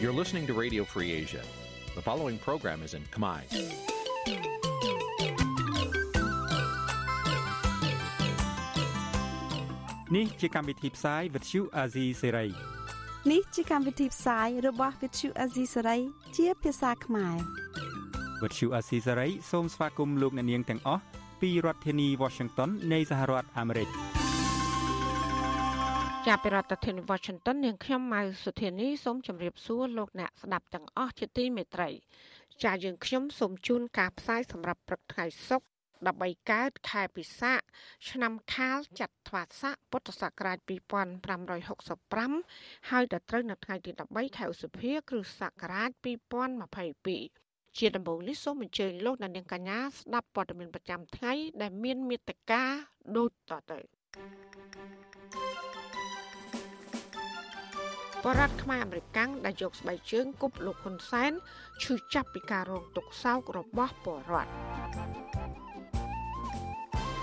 You're listening to Radio Free Asia. The following program is in Khmer. នេះជាកម្មវិធីផ្សាយ Vuthu Azizi Serai នេះជាកម្មវិធីផ្សាយរបស់ Vuthu Azizi Serai ជាភាសាខ្មែរ Vuthu Azizi Serai សូមស្វាគមន៍លោកអ្នកនាងទាំងអស់ពីរដ្ឋធានី Washington នៃសហរដ្ឋអាមេរិក ចាប់ពីរដ្ឋធានី Washington នាងខ្ញុំម៉ៅសុធានីសូមជម្រាបសួរលោកអ្នកស្ដាប់ទាំងអស់ជាទីមេត្រី ចាយើងខ្ញុំសូមជូនការផ្សាយសម្រាប់ព្រឹកថ្ងៃសុក្រ13កើតខែពិសាឆ្នាំខាលចត្វាស័កពុទ្ធសករាជ2565ហើយដល់ត្រូវនៅថ្ងៃទី13ខែឧសភាគ្រិស្តសករាជ2022ជាដំបូងនេះសូមអញ្ជើញលោកអ្នកនាងកញ្ញាស្ដាប់ព័ត៌មានប្រចាំថ្ងៃដែលមានមេត្តាដូចតទៅ បរដ្ឋខ្មែរអមេរិកាំងដែលយកស្បែកជើងគប់លោកហ៊ុនសែនឈឺចាប់ពីការរងទុក្ខសោករបស់បរដ្ឋ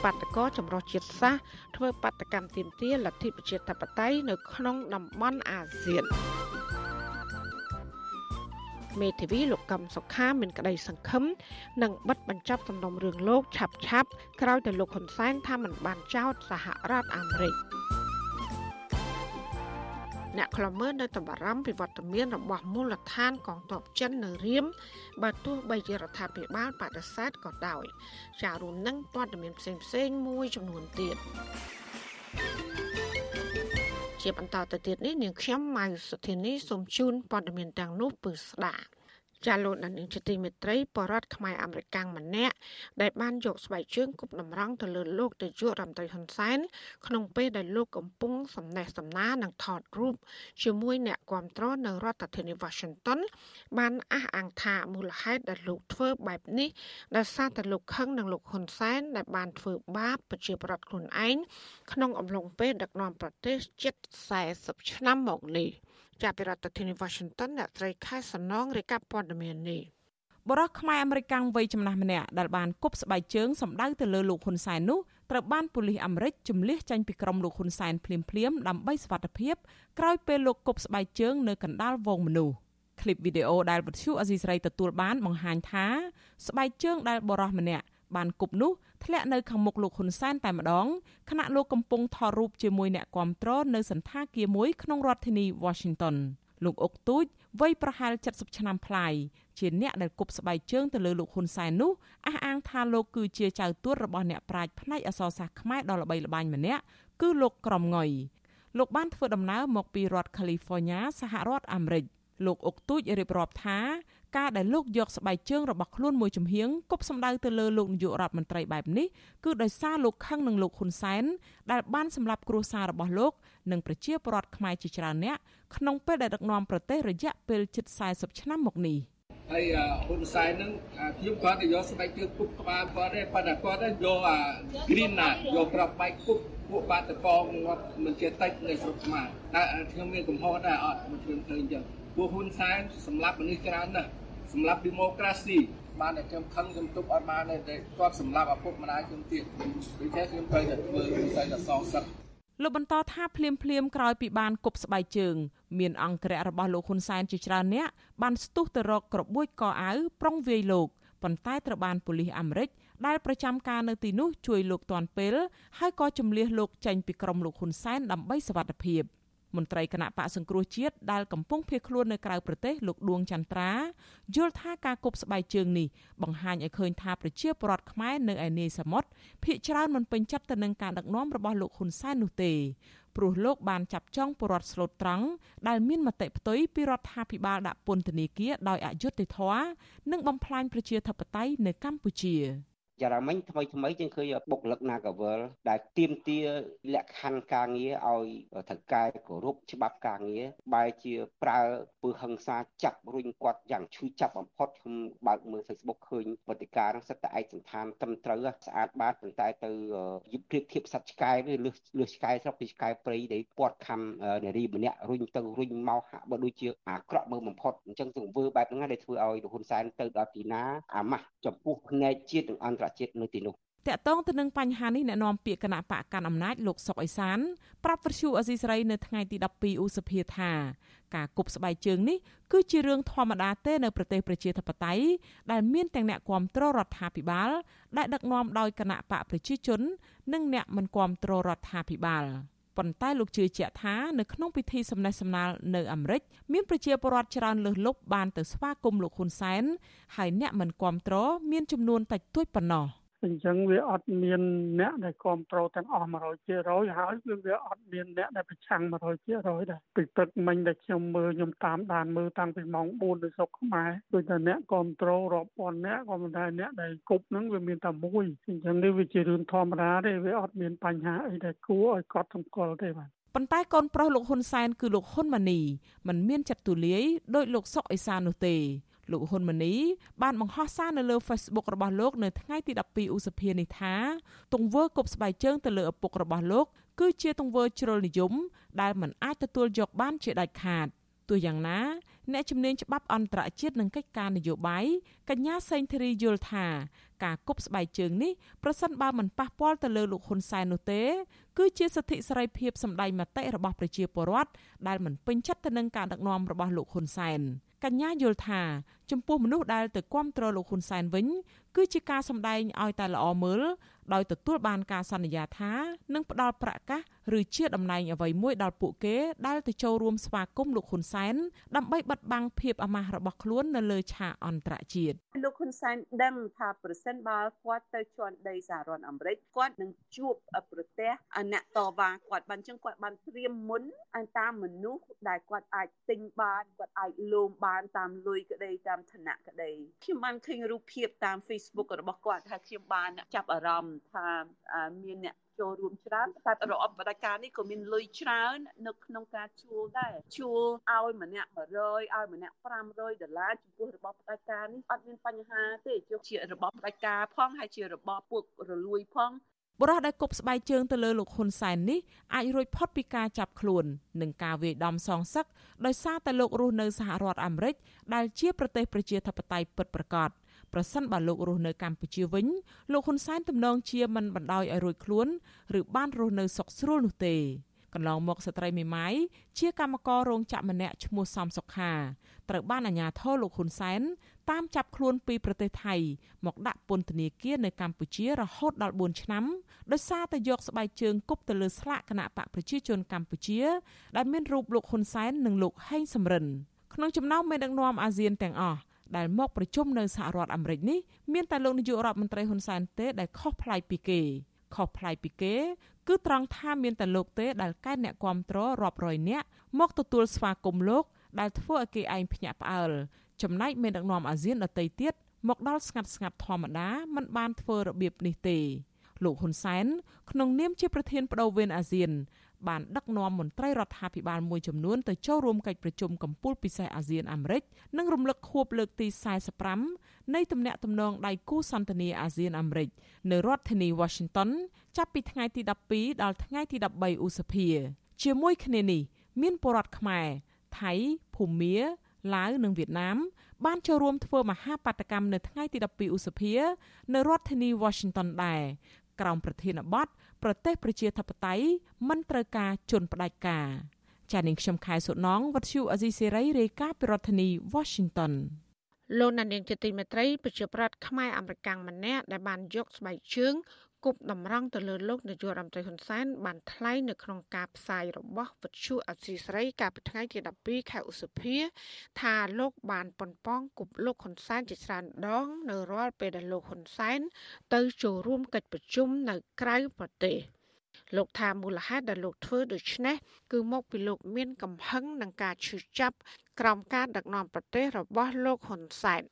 បាតកោចម្រុះជាតិសាសន៍ធ្វើបាតកម្មទាមទារលទ្ធិប្រជាធិបតេយ្យនៅក្នុងតំបន់អាស៊ានមេធាវីលោកកឹមសុខាមានក្តីសង្ឃឹមនឹងបិទបញ្ចប់សំណុំរឿងលោកឆាប់ឆាប់ក្រោយតែលោកហ៊ុនសែនថាមិនបានចោទសហរដ្ឋអាមេរិក។ អ្នកខ្លមើលនៅតែបារម្ភពីវត្តមានរបស់មូលដ្ឋានកងទ័ពចិននៅរៀមបើទោះបីជារដ្ឋាភិបាលបដិសេធក៏ដោយចារួមនឹងព័ត៌មានផ្សេងផ្សេងមួយចំនួនទៀតជាបន្តទៅទៀតនេះនាងខ្ញុំម៉ៅសុធានីសូមជូនព័ត៌មានទាំងនោះពឺស្ដាប់ ចាលោកដានីងជាទីមេត្រីបរដ្ឋខ្មែរអាមេរិកម្នាក់ដែលបានយកស្បែកជើងគប់តម្រង់ទៅលើលោកនាយករដ្ឋមន្ត្រីហ៊ុនសែនក្នុងពេលដែលលោកកំពុងសំណេះសំណាលនិងថតរូបជាមួយអ្នកគាំទ្រនៅរដ្ឋធានី Washington បានអះអាងថាមូលហេតុដែលលោកធ្វើបែបនេះដោយសារតែលោកខឹងនឹងលោកហ៊ុនសែនដែលបានធ្វើបាបប្រជាប្រដ្ឋខ្លួនឯងក្នុងអំឡុងពេលដឹកនាំប្រទេសជិត40ឆ្នាំមកនេះ។ ចាប់ពីរដ្ឋធានី Washington អ្នកស្រីខែសំណងរាយការណ៍ព័ត៌មាននេះបរិះខ្មែរអមេរិកាំងវ័យចំណាស់ម្នាក់ដែលបានគប់ស្បែកជើងសម្ដៅទៅលើលោកហ៊ុនសែននោះត្រូវបានប៉ូលីសអាមេរិកជំលះចេញពីក្រុមលោកហ៊ុនសែនភ្លាមៗដើម្បីសុវត្ថិភាពក្រោយពេលលោកគប់ស្បែកជើងនៅកណ្ដាលវងមនុស្សឃ្លីបវីដេអូដែលវិទ្យុអេស៊ីសរ៉ៃទទួលបានបង្ហាញថាស្បែកជើងដែលបរិះម្នាក់បានគប់នោះ ធ្លាក់នៅខាងមុខលោកហ៊ុនសែនតែម្ដងខណៈលោកកំពុងថតរូបជាមួយអ្នកគាំទ្រនៅសន្តាគារមួយក្នុងរដ្ឋធានី Washington លោកអុកទូចវ័យប្រហែល70ឆ្នាំប្លាយជាអ្នកដែលគប់ស្បែកជើងទៅលើលោកហ៊ុនសែននោះអះអាងថាលោកគឺជាចៅទួតរបស់អ្នកប្រាជ្ញផ្នែកអក្សរសាស្ត្រខ្មែរដ៏ល្បីល្បាញម្នាក់គឺលោកក្រមងុយលោកបានធ្វើដំណើរមកពីរដ្ឋ California សហរដ្ឋអាមេរិកលោកអុកទូចរៀបរាប់ថា ការដែលលោកយកស្បែកជើងរបស់ខ្លួនមួយចំហៀងគប់សម្ដៅទៅលើលោកនាយករដ្ឋមន្ត្រីបែបនេះគឺដោយសារលោកខឹងនឹងលោកហ៊ុនសែនដែលបានសម្លាប់គ្រួសាររបស់លោក និងប្រជាពលរដ្ឋខ្មែរជាច្រើនអ្នកក្នុងពេលដែលដឹកនាំប្រទេសរយៈពេលជិត40ឆ្នាំមកនេះហើយហ៊ុនសែននឹងខ្ញុំគាត់ទៅយកស្បែកជើងគប់ក្បាលគាត់ទេប៉ុន្តែគាត់ទៅយកអា green ណាយកប្រាប់បែកគប់ពួកបាតកងគាត់មិនជាតិចនៅស្រុកខ្មែរតែខ្ញុំមានកំហុសដែរអត់មិនខ្ញុំឃើញអញ្ចឹងពួកហ៊ុនសែនសម្រាប់មនុស្សច្រើនណាស់ សម្រាប់ democracy បានតែខ្ញុំខឹងខ្ញុំទុកអត់បានទេគាត់សម្រាប់ឪពុកម្ដាយខ្ញុំទៀតដូច្នេះខ្ញុំត្រូវតែធ្វើវិស័យតែសងសឹកលោកបន្តថាភ្លាមភ្លាមក្រោយពីបានគប់ស្បែកជើង មានអង្គរៈរបស់លោកហ៊ុនសែនជាច្រើនអ្នកបានស្ទុះទៅរកក្របួចកអាវប្រុងវាយលោកប៉ុន្តែត្រូវបានប៉ូលីសអាមេរិកដែលប្រចាំការនៅទីនោះជួយលោកទាន់ពេលហើយក៏ជំលះលោកចេញពីក្រុមលោកហ៊ុនសែនដើម្បីសវត្ថិភាព។ មន្ត្រីគណៈបកសង្គ្រោះជាតិដែលកំពុងភៀសខ្លួននៅក្រៅប្រទេសលោកដួងចន្ទ្រាយល់ថាការគប់ស្បែកជើងនេះបង្ហាញឲ្យឃើញថាប្រជាពលរដ្ឋខ្មែរនៅឯនាយសមុទ្រភាគច្រើនមិនពេញចិត្តទៅនឹងការដឹកនាំរបស់លោកហ៊ុនសែននោះទេព្រោះលោកបានចាប់ចងពលរដ្ឋស្លូតត្រង់ដែលមានមតិផ្ទុយពីរដ្ឋាភិបាលដាក់ពន្ធនាគារដោយអយុត្តិធម៌និងបំផ្លាញប្រជាធិបតេយ្យនៅកម្ពុជា។ យ៉ារ៉ាមិញថ្មីថ្មីជាងឃើញបុគ្គលិក Nagavel ដែលទៀមទាលក្ខខណ្ឌការងារឲ្យថៅកែគោរពច្បាប់ការងារបែរជាប្រើពើហិង្សាចាប់រុញគាត់យ៉ាងឈឺចាប់បំផុតខ្ញុំបើកមើល Facebook ឃើញវត្តិការនឹងសិតតែឯកសន្តានត្រឹមត្រូវស្អាតបាតប៉ុន្តែទៅយឹបព្រៀបធៀបសត្វឆ្កែវាលឺលឺឆ្កែស្រុកពីឆ្កែព្រៃដែលពាត់ខំនារីម្នាក់រុញទៅរុញមកហាក់បើដូចជាអាក្រក់មើលបំផុតអញ្ចឹងទង្វើបែបហ្នឹងដែលធ្វើឲ្យលោកហ៊ុនសែនទៅដល់ទីណាអាម៉ាស់ចំពោះផ្នែកជាតិនិងអន្តរជាតិនៅទីនោះតកតងទៅនឹងបញ្ហានេះអ្នកនាំពាក្យគណៈបកកាន់អំណាចលោកសុកអេសានប្រាប់វិទ្យុអស៊ីសេរីនៅថ្ងៃទី12ឧសភាថាការគប់ស្បែកជើងនេះគឺជារឿងធម្មតាទេនៅប្រទេសប្រជាធិបតេយ្យដែលមានទាំងអ្នកគាំទ្ររដ្ឋាភិបាល ដែលដឹកនាំដោយគណៈបកប្រជាជន និងអ្នកមិនគាំទ្ររដ្ឋាភិបាល ប៉ុន្តែលោកជឿជាក់ថានៅក្នុងពិធីសំណេះសំណាលនៅអាមេរិកមានប្រជាពលរដ្ឋច្រើនលើសលប់បានទៅស្វាគមន៍លោកហ៊ុនសែនហើយអ្នកមិនគាំទ្រមានចំនួនតិចតួចប៉ុណ្ណោះ។ អញ្ចឹងវាអត់មានអ្នកដែលគ្រប់គ្រងទាំងអស់100%ហើយគឺវាអត់មានអ្នកដែលប្រឆាំង100%ដែរពីទឹកមិញដែលខ្ញុំមើលខ្ញុំតាមដានមើលតាំងពីម៉ោង4នៅស្រុកខ្មែរដូចតែអ្នកគ្រប់គ្រងរាប់ពាន់អ្នកក៏មិនដែរអ្នកដែលគប់ហ្នឹងវាមានតែមួយអញ្ចឹងនេះវាជារឿងធម្មតាទេវាអត់មានបញ្ហាអីដែលគួរឲ្យកត់សម្គាល់ទេបាទប៉ុន្តែកូនប្រុសលោកហ៊ុនសែនគឺលោកហ៊ុនម៉ាណីមិនមានចិត្តទូលាយដោយលោកសុកអេសាននោះទេ លោកហ៊ុនម៉ាណីបានបង្ហោះសារនៅលើ Facebook របស់លោកនៅថ្ងៃទី12ឧសភានេះថាទង្វើគប់ស្បែកជើងទៅលើឪពុករបស់លោក គឺជាទង្វើជ្រុលនិយម ដែលមិនអាចទទួលយកបានជាដាច់ខាតទោះយ៉ាងណាអ្នកជំនាញច្បាប់អន្តរជាតិនិងកិច្ចការនយោបាយកញ្ញាសេងធីរីយល់ថាការគប់ស្បែកជើងនេះប្រសិនបើមិនប៉ះពាល់ទៅលើលោកហ៊ុនសែននោះទេ គឺជាសិទ្ធិសេរីភាពសម្ដែងមតិរបស់ប្រជាពលរដ្ឋដែលមិនពេញចិត្តទៅនឹងការដឹកនាំរបស់លោកហ៊ុនសែន កញ្ញាយល់ថាចំពោះមនុស្សដែលទៅគាំទ្រលោកហ៊ុនសែនវិញ គឺជាការសម្ដែងឲ្យតែល្អមើល ដោយទទួលបានការសន្យាថានឹងផ្ដល់ប្រាក់កាសឬជាតំណែងអ្វីមួយដល់ពួកគេដែលទៅចូលរួមស្វាគមន៍លោកហ៊ុនសែនដើម្បីបិទបាំងភាពអាម៉ាស់របស់ខ្លួននៅលើឆាកអន្តរជាតិលោកហ៊ុនសែនដឹងថាប្រសិនបើគាត់ទៅជន់ដីសហរដ្ឋអាមេរិកគាត់នឹងជួបប្រទេសអ្នកតវ៉ាគាត់បានចឹងគាត់បានត្រៀមមុនតាមមនុស្សដែលគាត់អាចទិញបានគាត់អាចលូមបានតាមលុយក្តីតាមឋានៈក្តីខ្ញុំបានឃើញរូបភាពតាម Facebook របស់គាត់ថាខ្ញុំបានចាប់អារម្មណ៍ថាមានអ្នកចូលរួមច្រើនតែរបបបដិការនេះក៏មានលុយច្រើននៅក្នុងការជួលដែរជួលឲ្យម្នាក់100ឲ្យម្នាក់500ដុល្លារចំពោះរបបបដិការនេះអត់មានបញ្ហាទេជោគជារបបបដិការផងហើយជារបបពួករលួយផងបរិះដែលគប់ស្បែកជើងទៅលើលោកហ៊ុនសែននេះអាចរួចផុតពីការចាប់ខ្លួននិងការវាយដំសងសឹកដោយសារតែលោករស់នៅសហរដ្ឋអាមេរិកដែលជាប្រទេសប្រជាធិបតេយ្យពិតប្រាកដ ប្រសិនបើលោករស់នៅកម្ពុជាវិញលោកហ៊ុនសែនទំនងជាមិនបណ្ដោយឲ្យរួចខ្លួនឬបានរស់នៅសុខស្រួលនោះទេកន្លងមកស្ត្រីមេម៉ាយជាកម្មកររោងចក្រម្នាក់ឈ្មោះសំសុខាត្រូវបានអាជ្ញាធរលោកហ៊ុនសែនតាមចាប់ខ្លួនពីប្រទេសថៃមកដាក់ពន្ធនាគារនៅកម្ពុជារហូតដល់4ឆ្នាំដោយសារតែយកស្បែកជើងគប់ទៅលើស្លាកគណៈបកប្រជាជនកម្ពុជាដែលមានរូបលោកហ៊ុនសែននិងលោកហេងសំរិនក្នុងចំណោមមេដឹកនាំអាស៊ានទាំងអស់ ដែលមកប្រជុំនៅសហរដ្ឋអាមេរិកនេះមានតែលោកនាយករដ្ឋមន្ត្រីហ៊ុនសែនទេដែលខុសប្លែកពីគេខុសប្លែកពីគេ គឺត្រង់ថាមានតែលោកទេដែលកែអ្នកគ្រប់គ្រងរាប់រយនាក់មកទទួលស្វាគមន៍លោកដែលធ្វើឲ្យគេឯងភ្ញាក់ផ្អើលចំណែកមានដឹកនាំអាស៊ានដទៃទៀតមកដល់ស្ងាត់ស្ងាត់ធម្មតាមិនបានធ្វើរបៀបនេះទេលោកហ៊ុនសែនក្នុងនាមជាប្រធានបដូវវេនអាស៊ាន បានដឹកនាំមន្ត្រីរដ្ឋាភិបាលមួយចំនួនទៅចូលរួមកិច្ចប្រជុំកំពូលពិសេសអាស៊ានអាមេរិកនិងរំលឹកខួបលើកទី45នៃទំនាក់ទំនងដៃគូសន្តិនិកអាស៊ានអាមេរិកនៅរដ្ឋធានី Washington ចាប់ពីថ្ងៃទី12ដល់ថ្ងៃទី13ឧសភា ជាមួយគ្នានេះមានពលរដ្ឋខ្មែរថៃភូមាឡាវនិងវៀតណាមបានចូលរួមធ្វើមហាបាតកម្មនៅថ្ងៃទី12ឧសភា នៅរដ្ឋធានី Washington ដែរ ក្រោមប្រធានបទប្រទេសប្រជាធិបតេយ្យមិនត្រូវការជន់ផ្ដាច់ការចានាងខ្ញុំខែសុណងវັດឈូអេស៊ីសេរីរាយការណ៍ពីរដ្ឋធានី Washington លោកណានៀងជាទីមេត្រីប្រជាប្រដ្ឋខ្មែរអមេរិកម្នាក់ដែលបានយកស្បែកជើង គប់តម្រង់ទៅលើលោកនាយករដ្ឋមន្ត្រីហ៊ុនសែនបានថ្លែងនៅក្នុងការផ្សាយរបស់វិទ្យុអសីស្រីកាលពីថ្ងៃទី12ខែឧសភាថាលោកបានប៉ុនប៉ងគប់លោកហ៊ុនសែនជាច្រើនដង នៅរាល់ពេលដែលលោកហ៊ុនសែនទៅចូលរួមកិច្ចប្រជុំនៅក្រៅប្រទេសលោកថាមូលហេតុដែលលោកធ្វើដូច្នេះគឺមកពីលោកមានកំហឹងនឹងការឈឺចាប់ក្រោមការដឹកនាំប្រទេសរបស់លោកហ៊ុនសែន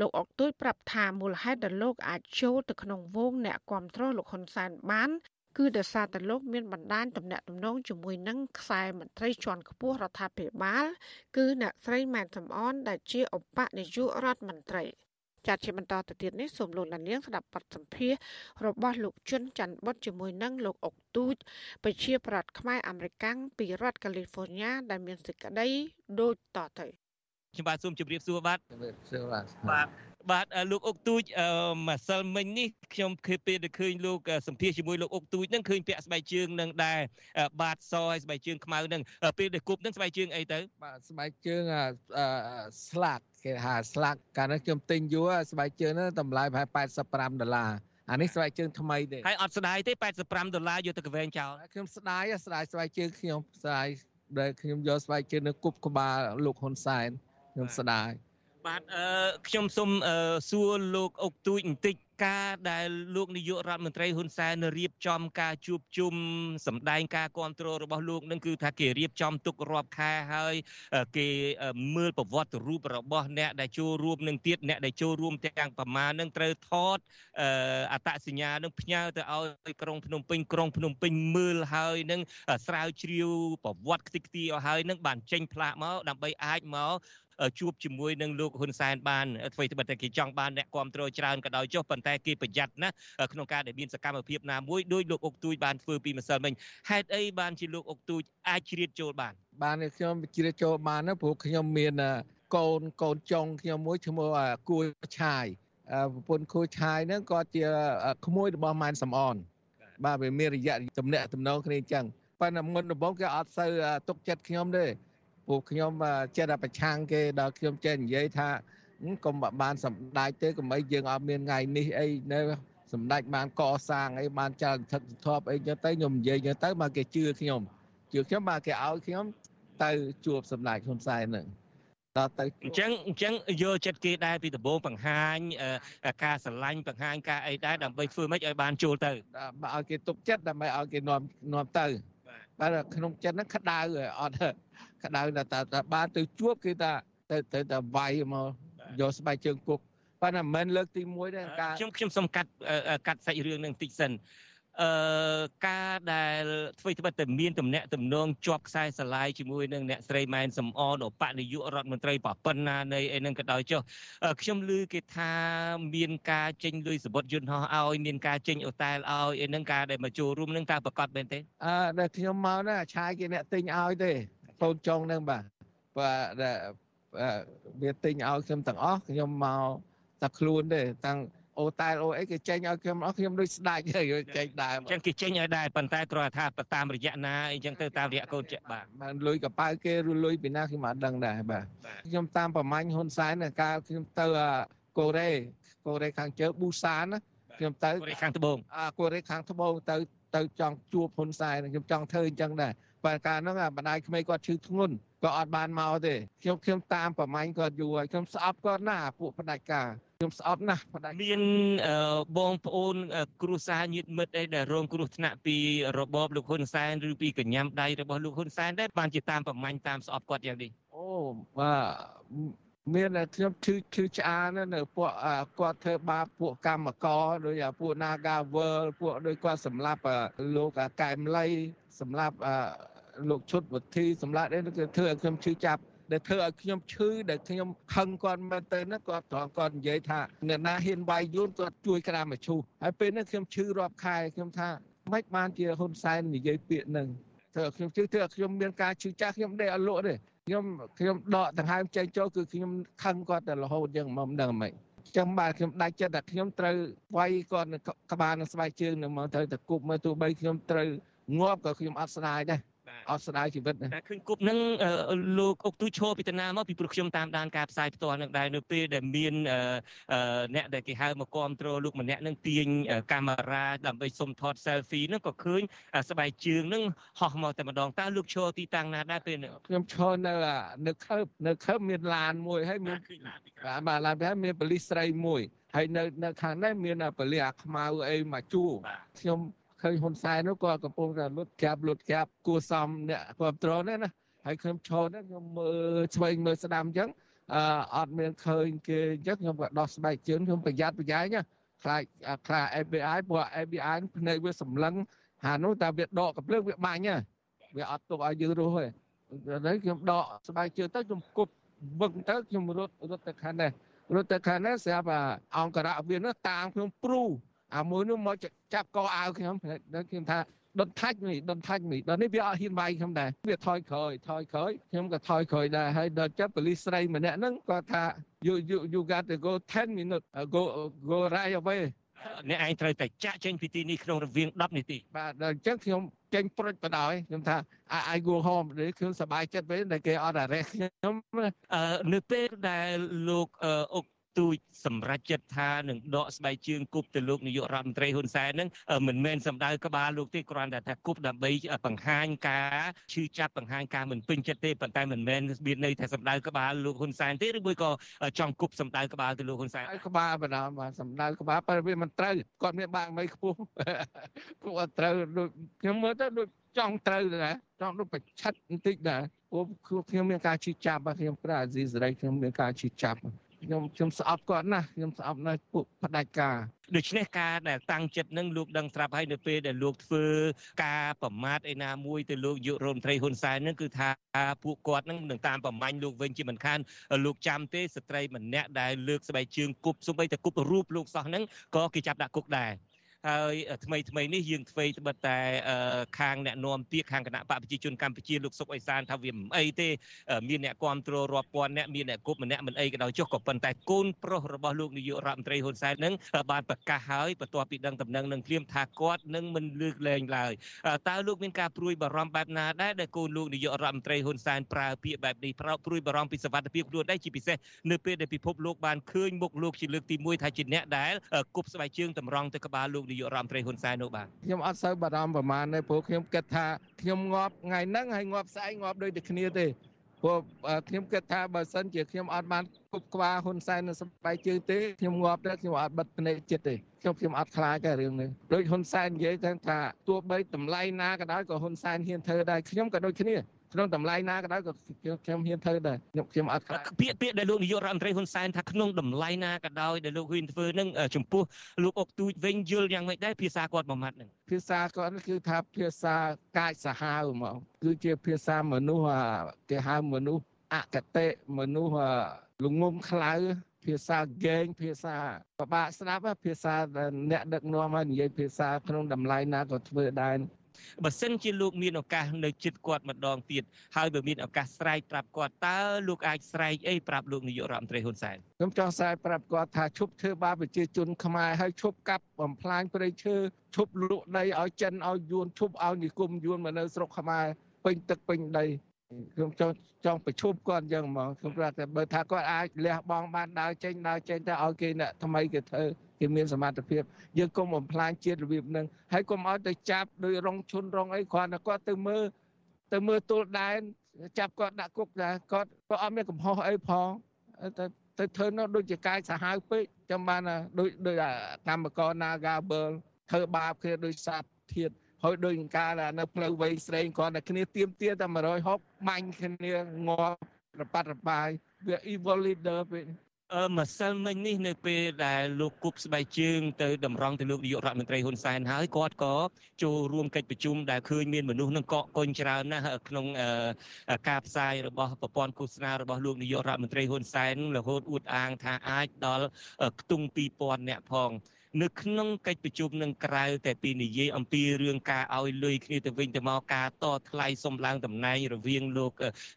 លោកអុកទួយប្រាប់ថាមូលហេតុដែលលោកអាចចូលទៅក្នុងវងអ្នកគ្រប់គ្រងលោកហ៊ុនសែនបានគឺដោយសារតែលោកមានបណ្ដាញទំនាក់ទំនងជាមួយនឹងខ្សែមន្ត្រីជាន់ខ្ពស់រដ្ឋាភិបាល គឺអ្នកស្រីម៉ែនសំអនដែលជាឧបនាយករដ្ឋមន្ត្រីចាត់ជាបន្តទៅទៀតនេះសូមលោកលានៀងស្ដាប់បទសម្ភាសរបស់លោកជុនច័ន្ទបុតជាមួយនឹងលោកអុកទូចប្រជាប្រដ្ឋខ្មែរអាមេរិកាំងពីរដ្ឋកាលីហ្វ័រញ៉ាដែលមានសេចក្តីដូចតទៅ ខ្ញុំបាទសូមជម្រាបសួរបាទជម្រាបសួរបាទបាទបាទលោកអុកទូចម្សិលមិញនេះខ្ញុំឃើញពេលដែលឃើញលោកសម្ភាសជាមួយលោកអុកទូចនឹងឃើញពាក់ស្បែកជើងនឹងដែរបាទសហើយស្បែកជើងខ្មៅនឹងពេលដែលគប់នឹងស្បែកជើងអីទៅបាទស្បែកជើងស្លាកគេហៅស្លាកកាលនោះខ្ញុំទិញយូរស្បែកជើងហ្នឹងតម្លៃប្រហែល85ដុល្លារអានេះស្បែកជើងថ្មីទេហើយអត់ស្ដាយទេ85ដុល្លារយកទៅកវែងចោលខ្ញុំស្ដាយស្ដាយស្បែកជើងខ្ញុំស្ដាយដែលខ្ញុំយកស្បែកជើងនៅគប់ក្បាលលោកហ៊ុនសែន ខ្ញុំស្ដាយបាទអឺខ្ញុំសូមសួរលោកអុកទូចបន្តិចការដែលលោកនាយករដ្ឋមន្ត្រីហ៊ុនសែនរៀបចំការជួបជុំសម្ដែងការគ្រប់គ្រងរបស់លោកនឹងគឺថាគេរៀបចំទុករាប់ខែហើយគេមើលប្រវត្តិរូបរបស់អ្នកដែលចូលរួមនឹងទៀតអ្នកដែលចូលរួមទាំងប្រមាណនឹងត្រូវថតអត្តសញ្ញានឹងផ្ញើទៅឲ្យក្រុងភ្នំពេញក្រុងភ្នំពេញមើលហើយនឹងស្រាវជ្រាវប្រវត្តិខ្ទេចខ្ទីឲ្យហើយនឹងបានចេញផ្លាកមកដើម្បីអាចមក ជួបជាមួយនឹងលោកហ៊ុនសែនបានអ្វីត្បិតតែគេចង់បានអ្នកគ្រប់គ្រងច្រើនក៏ដោយចុះប៉ុន្តែគេប្រយ័ត្នណាក្នុងការដែលមានសកម្មភាពណាមួយដោយលោកអុកទូចបានធ្វើពីម្សិលមិញហេតុអីបានជាលោកអុកទូចអាចជ្រៀតចូលបានបានខ្ញុំជ្រៀតចូលបានណាព្រោះខ្ញុំមានកូនកូនចុងខ្ញុំមួយឈ្មោះគួយឆាយប្រពន្ធគួយឆាយហ្នឹងគាត់ជាក្មួយរបស់ម៉ែនសំអនបាទវាមានរយៈទំនាក់ទំនងគ្នាអញ្ចឹងប៉ុន្តែមុនដំបូងគេអត់សូវទុកចិត្តខ្ញុំទេ ពួកខ្ញុំចិត្តតែប្រឆាំងគេដល់ខ្ញុំចេះនិយាយថាកុំបានសម្ដេចទេកុំអីយើងអត់មានថ្ងៃនេះអីនៅសម្ដេចបានកសាងអីបានចលថឹកធប់អីចឹងទៅខ្ញុំនិយាយចឹងទៅមកគេជឿខ្ញុំជឿខ្ញុំមកគេឲ្យខ្ញុំទៅជួបសម្ដេចហ៊ុនសែននឹងដល់ទៅអញ្ចឹងអញ្ចឹងយកចិត្តគេដែរពីដំបូងបង្ហាញការស្រឡាញ់បង្ហាញការអីដែរដើម្បីធ្វើម៉េចឲ្យបានចូលទៅឲ្យគេទុកចិត្តដើម្បីឲ្យគេនាំនាំទៅតែក្នុងចិត្តហ្នឹងក្តៅអត់ ក្តៅតែតែបានទៅជួបគឺថាទៅទៅតែវាយមកយកស្បែកជើងគុកប៉ុន្តែមិនមែនលើកទី1ទេការខ្ញុំខ្ញុំសូមកាត់កាត់សាច់រឿងនឹងតិចសិនអឺការដែលធ្វើត្បិតតែមានតំណែងតំណងជាប់ខ្សែស្រឡាយជាមួយនឹងអ្នកស្រីម៉ែនសំអនឧបនាយករដ្ឋមន្ត្រីប៉ប៉ុណ្ណានៃអីហ្នឹងក៏ដោយចុះខ្ញុំឮគេថាមានការចេញលុយសបុតយន្តហោះឲ្យមានការចេញអូតែលឲ្យអីហ្នឹងការដែលមកចូលរួមហ្នឹងតើប្រកាសមែនទេអឺដែលខ្ញុំមកណាឆាយគេអ្នកទិញឲ្យទេ កូនចុងហ្នឹងបាទបាទវាទិញឲ្យខ្ញុំទាំងអស់ខ្ញុំមកតែខ្លួនទេតាំងអូតែលអូអីគេចេញឲ្យខ្ញុំអស់ខ្ញុំដូចស្ដាច់ហើយចេញដែរអញ្ចឹងគេចេញឲ្យដែរប៉ុន្តែគ្រាន់តែថាតាមរយៈណាអីចឹងទៅតាមរយៈកូនចាក់បាទបានលុយកប៉ៅគេឬលុយពីណាខ្ញុំអត់ដឹងដែរបាទខ្ញុំតាមប្រមាញ់ហ៊ុនសែនកាលខ្ញុំទៅកូរ៉េកូរ៉េខាងជើប៊ូសានខ្ញុំទៅកូរ៉េខាងត្បូងអាកូរ៉េខាងត្បូងទៅទៅចង់ជួបហ៊ុនសែនខ្ញុំចង់ធ្វើអញ្ចឹងដែរ បើកាលហ្នឹងបណ្ដាយក្មេងគាត់ឈឺធ្ងន់ក៏អត់បានមកទេខ្ញុំខ្ញុំតាមប្រមាញ់គាត់យូរហើយខ្ញុំស្អប់គាត់ណាពួកផ្ដាច់ការខ្ញុំស្អប់ណាស់ផ្ដាច់មានបងប្អូន គ្រួសារញាតិមិត្តអីដែលរងគ្រោះថ្នាក់ពីរបបលោកហ៊ុនសែនឬពីកញ្ញាំដៃរបស់លោកហ៊ុនសែនដែរបានជាតាមប្រមាញ់តាមស្អប់គាត់យ៉ាងនេះអូបាទមានតែខ្ញុំឈឺឈឺឆ្អាននៅពួកគាត់ធ្វើបាបពួកកម្មករដូចពួក Naga World ពួកដូចគាត់សម្លាប់លោកកែមលីសម្រាប់ លោកឈុតវុធីសម្រាប់នេះគឺធ្វើឲ្យខ្ញុំឈឺចាប់ដែលធ្វើឲ្យខ្ញុំឈឺដែលខ្ញុំខឹងគាត់មែនទៅណាគាត់ត្រង់គាត់និយាយថាអ្នកណាហ៊ានវាយយួនគាត់ជួយក្តាមឈូសហើយពេលនេះខ្ញុំឈឺរាប់ខែខ្ញុំថាមិនបានជាហ៊ុនសែននិយាយពាក្យហ្នឹងធ្វើខ្ញុំជឿធ្វើខ្ញុំមានការឈឺចាស់ខ្ញុំដេកអត់លក់ទេខ្ញុំខ្ញុំដកដង្ហើមចេញចូលគឺខ្ញុំខឹងគាត់តែរហូតយ៉ាងមិនដឹងមិនចឹងបាទខ្ញុំដាច់ចិត្តតែខ្ញុំត្រូវវាយគាត់ក្បាលនឹងស្បែកជើងនឹងមកត្រូវតែគប់មើលទោះបីខ្ញុំត្រូវងាប់ក៏ខ្ញុំអត់ស្ដាយដែរ អត់ស្ដាយជីវិតតែឃើញគប់នឹងលោកអុកទូឈរពីតាណាមកពីព្រោះខ្ញុំតាមដានការផ្សាយផ្ទាល់នឹងដែរនៅពេលដែលមានអ្នកដែលគេហៅមកគ្រប់គ្រងលោកម្នាក់នឹងទាញកាមេរ៉ាដើម្បីសុំថត selfie នឹងក៏ឃើញស្បែកជើងនឹងហោះមកតែម្ដងតើលោកឈរទីតាំងណាដែរពេលនេះខ្ញុំឈរនៅនៅខើបនៅខើបមានឡានមួយហើយមានបាទឡានហើយមានប៉ូលីសស្រីមួយហើយនៅនៅខាងនេះមានប៉ូលីសអាខ្មៅអីមកជួខ្ញុំ ឃើញហ៊ុនសែននោះគាត់កំពុងតែលុតក្រាបលុតក្រាបគួសមអ្នកគ្រប់ត្រនេះណាហើយខ្ញុំឈរនេះខ្ញុំមើលឆ្វេងមើលស្ដាំអញ្ចឹងអឺអត់មានឃើញគេអញ្ចឹងខ្ញុំក៏ដោះស្បែកជើងខ្ញុំប្រយ័ត្នប្រយែងណាខ្លាចខ្លាច FBI ព្រោះ FBI ភ្នែកវាសម្លឹងហានោះតែវាដកកំភ្លើងវាបាញ់ណាវាអត់ទុកឲ្យយើងរស់ទេហើយខ្ញុំដកស្បែកជើងទៅខ្ញុំគប់វឹកទៅខ្ញុំរត់រត់ទៅខាងនេះរត់ទៅខាងនេះស្រាប់អង្គរៈវានោះតាមខ្ញុំព្រូ អាមួយនោះមកចាប់កអាវខ្ញុំខ្ញុំថាដុតថាច់មីដុតថាច់មីដល់នេះវាអត់ហ៊ានវាយខ្ញុំដែរវាថយក្រោយថយក្រោយខ្ញុំក៏ថយក្រោយដែរហើយដល់ចាប់ប៉ូលីសស្រីម្នាក់ហ្នឹងគាត់ថា you you you got to go 10 minutes uh, go go right away អ្នកឯងត្រូវតែចាក់ចេញពីទីនេះក្នុងរវាង10នាទីបាទដល់អញ្ចឹងខ្ញុំចេញព្រុចបដ ாய் ខ្ញុំថា I go home នេះខ្ញុំសប្បាយចិត្តវិញតែគេអត់អារេសខ្ញុំនៅពេលដែលលោកអុក ទូចសម្រាប់ចិត្តថានឹងដកស្បែកជើងគប់ទៅលោកនាយករដ្ឋមន្ត្រីហ៊ុនសែនហ្នឹងមិនមែនសម្ដៅក្បាលលោកទេគ្រាន់តែថាគប់ដើម្បីបង្ហាញការឈឺចាប់បង្ហាញការមិនពេញចិត្តទេប៉ុន្តែមិនមែនមានន័យថាសម្ដៅក្បាលលោកហ៊ុនសែនទេឬមួយក៏ចង់គប់សម្ដៅក្បាលទៅលោកហ៊ុនសែនក្បាលបណ្ដាបាទសម្ដៅក្បាលប៉ុន្តែវាមិនត្រូវគាត់មានបាក់មិនខ្ពស់ពួកអត់ត្រូវដូចខ្ញុំមើលទៅដូចចង់ត្រូវដែរចង់ដូចប្រឆិតបន្តិចដែរព្រោះខ្ញុំមានការឈឺចាប់ខ្ញុំប្រាអាស៊ីសេរីខ្ញុំមានការឈឺចាប់ ខ្ញុំខ្ញុំស្អប់គាត់ណាស់ខ្ញុំស្អប់ណាស់ពួកផ្ដាច់ការដូច្នេះការដែលតាំងចិត្តនឹងលោកដឹងស្រាប់ហើយនៅពេលដែលលោកធ្វើការប្រមាថឯណាមួយទៅលោកយុរដ្ឋមន្ត្រីហ៊ុនសែននឹងគឺថាពួកគាត់នឹងនឹងតាមប្រមាញ់លោកវិញជាមិនខានលោកចាំទេស្ត្រីម្នាក់ដែលលើកស្បែកជើងគប់សូម្បីតែគប់រូបលោកសោះហ្នឹងក៏គេចាប់ដាក់គុកដែរ ហើយថ្មីថ្មីនេះយើងធ្វើត្បិតតែខាងអ្នកនាំពាក្យខាងគណៈបកប្រជាជនកម្ពុជាលោកសុកអេសានថាវាមិនអីទេមានអ្នកគ្រប់គ្រងរាប់ពាន់អ្នកមានអ្នកគប់ម្នាក់មិនអីក៏ដោយចុះក៏ប៉ុន្តែកូនប្រុសរបស់លោកនាយករដ្ឋមន្ត្រីហ៊ុនសែននឹងបានប្រកាសហើយបន្ទាប់ពីដឹងដំណឹងនឹងភ្លាមថាគាត់នឹងមិនលើកលែងឡើយតើលោកមានការព្រួយបារម្ភបែបណាដែរដែលកូនលោកនាយករដ្ឋមន្ត្រីហ៊ុនសែនប្រើពាក្យបែបនេះប្រោព្រួយបារម្ភពីសវត្ថិភាពខ្លួនដែរជាពិសេសនៅពេលដែលពិភពលោកបានឃើញមុខលោកជាលើកទី1ថាជាអ្នកដែលគប់ស្បែកជើងតម្រង់ទៅក្បាលលោកនាយករដ្ឋមន្ត្រីហ៊ុនសែននោះបាទខ្ញុំអត់សូវបារម្ភប្រមាណទេព្រោះខ្ញុំគិតថាខ្ញុំងាប់ថ្ងៃហ្នឹងហើយងាប់ស្អែកងាប់ដូចតែគ្នាទេព្រោះខ្ញុំគិតថាបើសិនជាខ្ញុំអត់បានគប់ក្បាលហ៊ុនសែននៅស្បែកជើងទេខ្ញុំងាប់ទេខ្ញុំអត់បិទភ្នែកចិត្តទេខ្ញុំខ្ញុំអត់ខ្លាចតែរឿងនេះដូចហ៊ុនសែននិយាយថាទោះបីតម្លៃណាក៏ដោយក៏ហ៊ុនសែនហ៊ានធ្វើដែរខ្ញុំក៏ដូចគ្នា ក្នុងតម្លៃណាក៏ដោយក៏ខ្ញុំហ៊ានធ្វើដែរខ្ញុំខ្ញុំអត់ខ្លាចពាក្យពាក្យដែលលោកនាយករដ្ឋមន្ត្រីហ៊ុនសែនថាក្នុងតម្លៃណាក៏ដោយដែលលោកហ៊ានធ្វើនឹងចំពោះលោកអុកទូចវិញយល់យ៉ាងម៉េចដែរភាសាគាត់មួយម៉ាត់នឹងភាសាគាត់គឺថាភាសាកាយសាហាវហ្មងគឺជាភាសាមនុស្សគេហៅមនុស្សអកតេមនុស្សលងងខ្លៅភាសាហ្គេងភាសាពិបាកស្ដាប់ភាសាអ្នកដឹកនាំឲ្យនិយាយភាសាក្នុងតម្លៃណាក៏ធ្វើដែរ បើសិនជាលោកមានឱកាសនៅចិត្តគាត់ម្ដងទៀតហើយបើមានឱកាសស្រែកប្រាប់គាត់តើលោកអាចស្រែកអីប្រាប់លោកនាយករដ្ឋមន្ត្រីហ៊ុនសែនខ្ញុំចង់ស្រែកប្រាប់គាត់ថាឈប់ធ្វើបាបប្រជាជនខ្មែរហើយឈប់កាប់បំផ្លាញព្រៃឈើឈប់លក់ដីឲ្យចិនឲ្យយួនឈប់ឲ្យនិគមយួនមកនៅស្រុកខ្មែរពេញទឹកពេញដី ខ្ញុំចង់ចង់ប្រជុំគាត់អញ្ចឹងហ្មងខ្ញុំប្រាប់តែបើថាគាត់អាចលះបង់បានដើរចេញដើរចេញទៅឲ្យគេអ្នកថ្មីគេធ្វើគេមានសមត្ថភាពយើងកុំបំផ្លាញជាតិរបៀបហ្នឹងហើយកុំឲ្យទៅចាប់ដោយរងឈុនរងអីគ្រាន់តែគាត់ទៅមើលទៅមើលទល់ដែនចាប់គាត់ដាក់គុកដែរគាត់ក៏អត់មានកំហុសអីផងទៅទៅធ្វើនោះដូចជាកាយសាហាវពេកចាំបានដូចដូចកម្មករ Nagabel ធ្វើបាបគ្នាដោយសាទធាត ហើយដូចការនៅផ្លូវវែងស្រេងគ្រាន់តែគ្នាទៀមទាតែ160បាញ់គ្នាងាប់រប៉ាត់របាយវា evil leader ពេកអឺម្សិលមិញនេះនៅពេលដែលលោកគប់ស្បែកជើងទៅតម្រង់ទៅលោកនាយករដ្ឋមន្ត្រីហ៊ុនសែនហើយគាត់ក៏ចូលរួមកិច្ចប្រជុំដែលឃើញមានមនុស្សនឹងកកកុញច្រើនណាស់ក្នុងការផ្សាយរបស់ប្រព័ន្ធឃោសនារបស់លោកនាយករដ្ឋមន្ត្រីហ៊ុនសែនរហូតអួតអាងថាអាចដល់ខ្ទង់2000នាក់ផង នៅក្នុងកិច្ចប្រជុំនឹងក្រៅតែពីនិយាយអំពីរឿងការឲ្យលុយគ្នាទៅវិញទៅមកការតថ្លៃសុំឡើងតំណែងរវាងលោក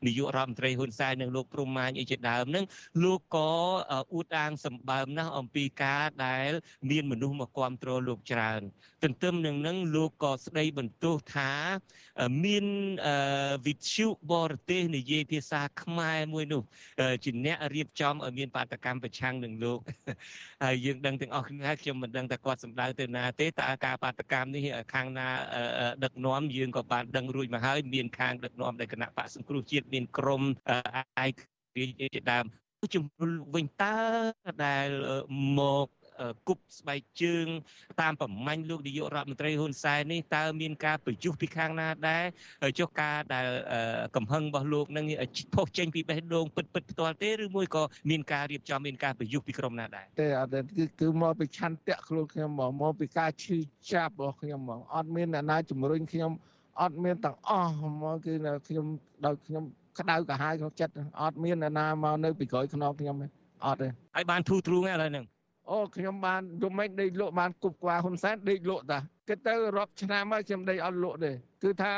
នាយករដ្ឋមន្ត្រីហ៊ុនសែននិងលោកព្រំម៉ាញអីជាដើមហ្នឹងលោកក៏អួតអាងសម្បើមណាស់អំពីការដែល មានមនុស្សមកគ្រប់គ្រងលោកច្រើនទន្ទឹមនឹងនឹងលោកក៏ស្ដីបន្ទោសថាមានវិទ្យុបរទេសនិយាយភាសាខ្មែរមួយនោះជាអ្នករៀបចំឲ្យមានបាតកម្មប្រឆាំងនឹងលោកហើយយើងដឹងទាំងអស់គ្នាហើយខ្ញុំមិនដឹងថាគាត់សម្ដៅទៅណាទេតើការបាតកម្មនេះខាងណាដឹកនាំយើងក៏បានដឹងរួចមកហើយមានខាងដឹកនាំដែលគណៈបកសង្គ្រោះជាតិមានក្រមអាយជាដើមជំរុញវិញតើដែលមក គប់ស្បែកជើង តាមប្រមាញ់លោកនាយករដ្ឋមន្ត្រីហ៊ុនសែននេះតើមានការប្រយុទ្ធពីខាងណាដែរចុះការដែលកំហឹងរបស់លោកនឹងផុសចេញពីបេះដូងពិតពិតផ្ទាល់ទេឬមួយក៏មានការរៀបចំមានការប្រយុទ្ធពីក្រុមណាដែរទេអត់ទេគឺគឺមកពីឆន្ទៈខ្លួនខ្ញុំមកមកពីការឈឺចាប់របស់ខ្ញុំមកអត់មានអ្នកណាជំរុញខ្ញុំអត់មានទាំងអស់មកគឺខ្ញុំដោយខ្ញុំក្តៅកាហាយក្នុងចិត្តអត់មានអ្នកណាមកនៅពីក្រោយខ្នងខ្ញុំទេអត់ទេហើយបានធូរទ្រូងឥឡូវហ្នឹង អូខ្ញុំបានយំមិនដេកលក់បានគប់ក្បាលហ៊ុនសែនដេកលក់តាគិតទៅរាប់ឆ្នាំហើយខ្ញុំដេកអត់លក់ទេគឺថា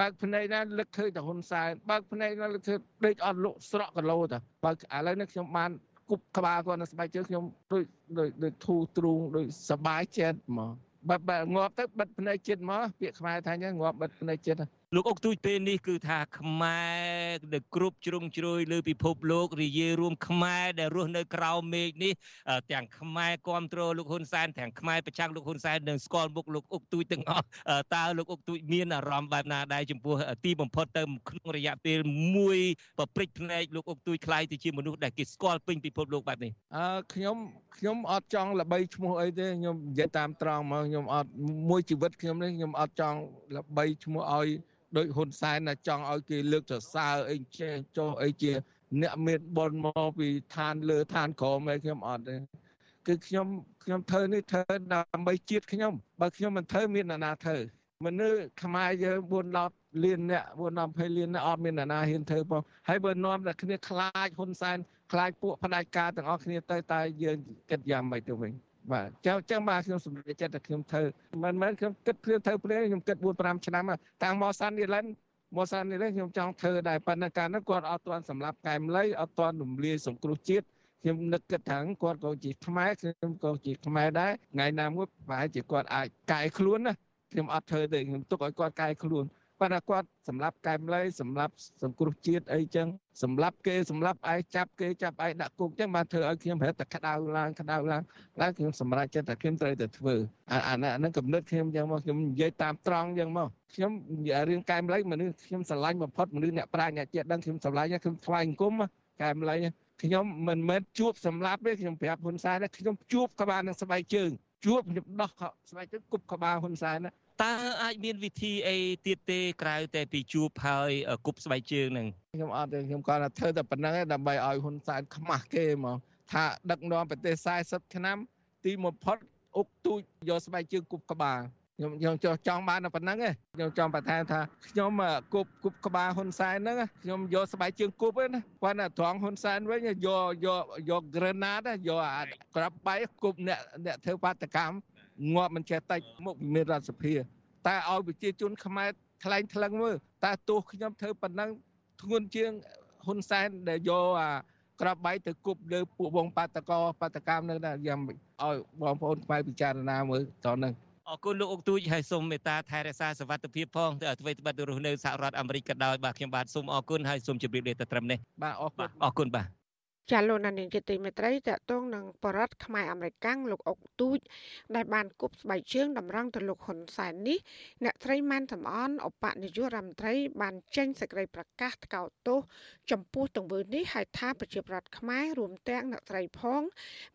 បើកភ្នែកណាលឹកឃើញតែហ៊ុនសែនបើកភ្នែកណាលឹកឃើញដេកអត់លក់ស្រក់គីឡូតាបើឥឡូវនេះខ្ញុំបាន គប់ក្បាលគាត់នៅស្បែកជើងខ្ញុំដូចដូចដូចធូរទ្រូងដូចសบายចិត្តហ្មងបើបើងាប់ទៅបិទភ្នែកចិត្តមកពាក្យខ្មែរថាអញ្ចឹងងាប់បិទភ្នែកចិត្ត លោកអុកទូចពេលនេះគឺថាខ្មែរដែលគ្រប់ជ្រុងជ្រោយលើពិភពលោករីយារួមខ្មែរដែលរស់នៅក្រៅមេឃនេះទាំងខ្មែរគ្រប់គ្រងលោកហ៊ុនសែនទាំងខ្មែរប្រឆាំងលោកហ៊ុនសែននិងស្គាល់មុខលោកអុកទូចទាំងអស់តើលោកអុកទូចមានអារម្មណ៍បែបណាដែរចំពោះទីបំផុតទៅក្នុងរយៈពេលមួយប្រព្រឹត្តភ្នែកលោកអុកទូចខ្លាយទៅជាមនុស្សដែលគេស្គាល់ពេញពិភពលោកបែបនេះអឺខ្ញុំខ្ញុំអត់ចង់ល្បីឈ្មោះអីទេខ្ញុំនិយាយតាមត្រង់មកខ្ញុំអត់មួយជីវិតខ្ញុំនេះខ្ញុំអត់ចង់ល្បីឈ្មោះឲ្យ ដោយហ៊ុនសែនណាចង់ឲ្យគេលើកសរសើរអីចេះចុះអីជា អ្នកមានបុណ្យមកពីឋានលើឋានក្រោមឯខ្ញុំអត់ទេគឺខ្ញុំខ្ញុំធ្វើនេះធ្វើដើម្បីជាតិខ្ញុំបើខ្ញុំមិនធ្វើមានអ្នកណាធ្វើមនុស្សខ្មែរយើង410លានអ្នក420លានអ្នកអត់មានអ្នកណាហ៊ានធ្វើផងហើយបើនាំតែគ្នាខ្លាចហ៊ុនសែនខ្លាចពួកផ្ដាច់ការទាំងអស់គ្នាទៅតែយើងគិតយ៉ាងម៉េចទៅវិញ បាទចឹងចឹងបាទខ្ញុំសម្រេចចិត្តតែខ្ញុំធ្វើមិនមែនខ្ញុំគិតព្រាធ្វើព្រាខ្ញុំគិត4 5ឆ្នាំតាំងមកសាន់នីឡែនមកសាន់នីឡែនខ្ញុំចង់ធ្វើដែរប៉ុន្តែកាលនោះគាត់អត់ទាន់សម្រាប់កែមលៃអត់ទាន់រំលាយសង្គ្រោះជាតិខ្ញុំនឹកគិតថាគាត់ក៏ជាខ្មែរខ្ញុំក៏ជាខ្មែរដែរថ្ងៃណាមួយប្រហែលជាគាត់អាចកែខ្លួនណាខ្ញុំអត់ធ្វើទេខ្ញុំទុកឲ្យគាត់កែខ្លួន ប៉ុន្តែគាត់សម្រាប់កែមលៃសម្រាប់សង្គ្រោះជាតិអីចឹងសម្រាប់គេសម្រាប់ឯងចាប់គេចាប់ឯងដាក់គុកចឹងបានធ្វើឲ្យខ្ញុំប្រហែលតែក្តៅឡើងក្តៅឡើងឡើងខ្ញុំសម្រេចចិត្តថាខ្ញុំត្រូវតែធ្វើអាអាហ្នឹងកំណត់ខ្ញុំចឹងមកខ្ញុំនិយាយតាមត្រង់ចឹងមកខ្ញុំរឿងកែមលៃមនុស្សខ្ញុំស្រឡាញ់បំផុតមនុស្សអ្នកប្រាជ្ញអ្នកចេះដឹងខ្ញុំស្រឡាញ់ខ្ញុំថ្វាយអង្គមកែមលៃខ្ញុំមិនមែនជួបសម្លាប់ទេខ្ញុំប្រាប់ហ៊ុនសែនខ្ញុំជួបក្បាលនឹងស្បែកជើងជួបខ្ញុំដោះស្បែកជើងគប់ក្បាលហ៊ុនសែនណា តើអាចមានវិធីអីទៀតទេក្រៅតែពីជួបហើយគប់ស្បែកជើងហ្នឹងខ្ញុំអត់ទេខ្ញុំគាត់ថាធ្វើតែប៉ុណ្្នឹងដើម្បីឲ្យហ៊ុនសែនខ្មាស់គេហ្មងថាដឹកនាំប្រទេស40ឆ្នាំ ទីបំផុតអុកទូចយកស្បែកជើងគប់ក្បាលខ្ញុំខ្ញុំចង់ចង់បានតែប៉ុណ្្នឹងឯងខ្ញុំចង់បន្ថែមថាខ្ញុំគប់គប់ក្បាលហ៊ុនសែនហ្នឹងខ្ញុំយកស្បែកជើងគប់ឯណាប៉ុន្តែត្រង់ហ៊ុនសែនវិញយកយកយក grenade យកអាក្រាប់បៃគប់អ្នកអ្នកធ្វើបាតកម្ម ងាប់មិនចេះតិចមុខមានរដ្ឋសភាតែឲ្យប្រជាជនខ្មែរថ្លែងថ្លឹងមើលតែទោះខ្ញុំធ្វើប៉ុណ្ណឹងធ្ងន់ជាងហ៊ុនសែនដែលយកអាក្របបែកទៅគប់លើពួកវងបាតកោបាតកម្មនឹងដែរយ៉ាងឲ្យបងប្អូនខ្មែរពិចារណាមើលតនឹងអរគុណលោកអុកទូចហើយសូមមេត្តាថែរក្សាសុវត្ថិភាពផងទៅអ្វីត្បិតរស់នៅសហរដ្ឋអាមេរិកក៏ដោយបាទខ្ញុំបាទសូមអរគុណហើយសូមជម្រាបលាទៅត្រឹមនេះបាទអរគុណអរគុណបាទ ចាលោកណានជាទីមេត្រីតកតងនឹងបរដ្ឋខ្មែរអមេរិកាំងលោកអុកទូច ដែលបានគប់ស្បែកជើងតម្រង់ទៅលោកហ៊ុនសែននេះអ្នកស្រីម៉ាន់សំអនឧបនាយករដ្ឋមន្ត្រី បានចេញសេចក្តីប្រកាសថ្កោលទោសចំពោះទង្វើនេះហើយថាប្រជាប្រដ្ឋខ្មែររួមទាំងអ្នកស្រីផង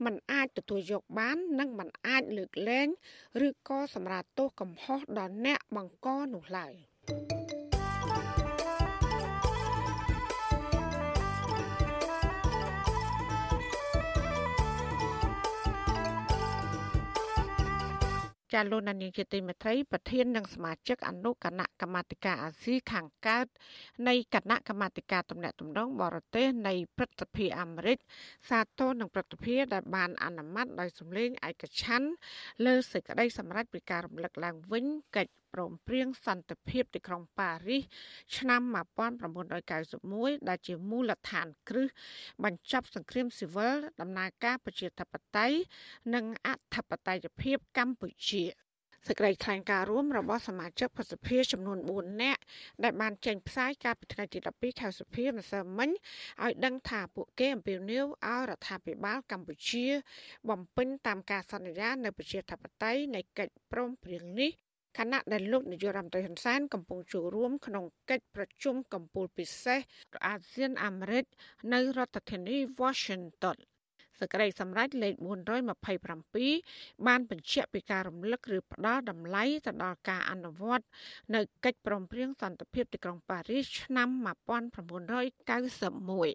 មិនអាចទទួលយកបាន និងមិនអាចលើកលែងឬក៏សម្រាទោសកំហុសដល់អ្នកបង្កនោះឡើយ។ ចាលោកនានីជាទីមេត្រីប្រធាននិងសមាជិកអនុគណៈកម្មាធិការអាស៊ីខាងកើតនៃគណៈកម្មាធិការទំនាក់ទំនងបរទេសនៃព្រឹទ្ធសភាអាមេរិកសាទរនឹងព្រឹទ្ធសភាដែលបានអនុម័តដោយសម្លេងឯកច្ឆ័ន្ទលើសេចក្តីសម្រេចពីការរំលឹកឡើងវិញកិច្ចព្រមព្រៀងសន្តិភាពទីក្រុងប៉ារីសឆ្នាំ1991ដែលជាមូលដ្ឋានគ្រឹះបញ្ចប់សង្គ្រាមស៊ីវិលដំណើរការប្រជាធិបតេយ្យនិងអធិបតេយ្យភាពកម្ពុជាសេចក្តីថ្លែងការណ៍រួមរបស់សមាជិកប្រសិទ្ធិចំនួន4នាក់ដែលបានចេញផ្សាយកាលពីថ្ងៃទី12ខែសុភាម្សិលមិញឲ្យដឹងថាពួកគេអំពាវនាវឲ្យរដ្ឋាភិបាលកម្ពុជា បំពេញតាមការសន្យានៅប្រជាធិបតេយ្យនៃកិច្ចព្រមព្រៀងនេះ ខណៈដែលលោកនាយករដ្ឋមន្ត្រីហ៊ុនសែនកំពុងចូលរួមក្នុងកិច្ចប្រជុំកំពូលពិសេសអាស៊ានអាមេរិកនៅរដ្ឋធានី Washington សក្តិសម្រាប់លេខ427បានបញ្ជាក់ពីការរំលឹកឬផ្ដល់តម្លៃទៅដល់ការអនុវត្តនៅកិច្ចព្រមព្រៀងសន្តិភាពទីក្រុងប៉ារីសឆ្នាំ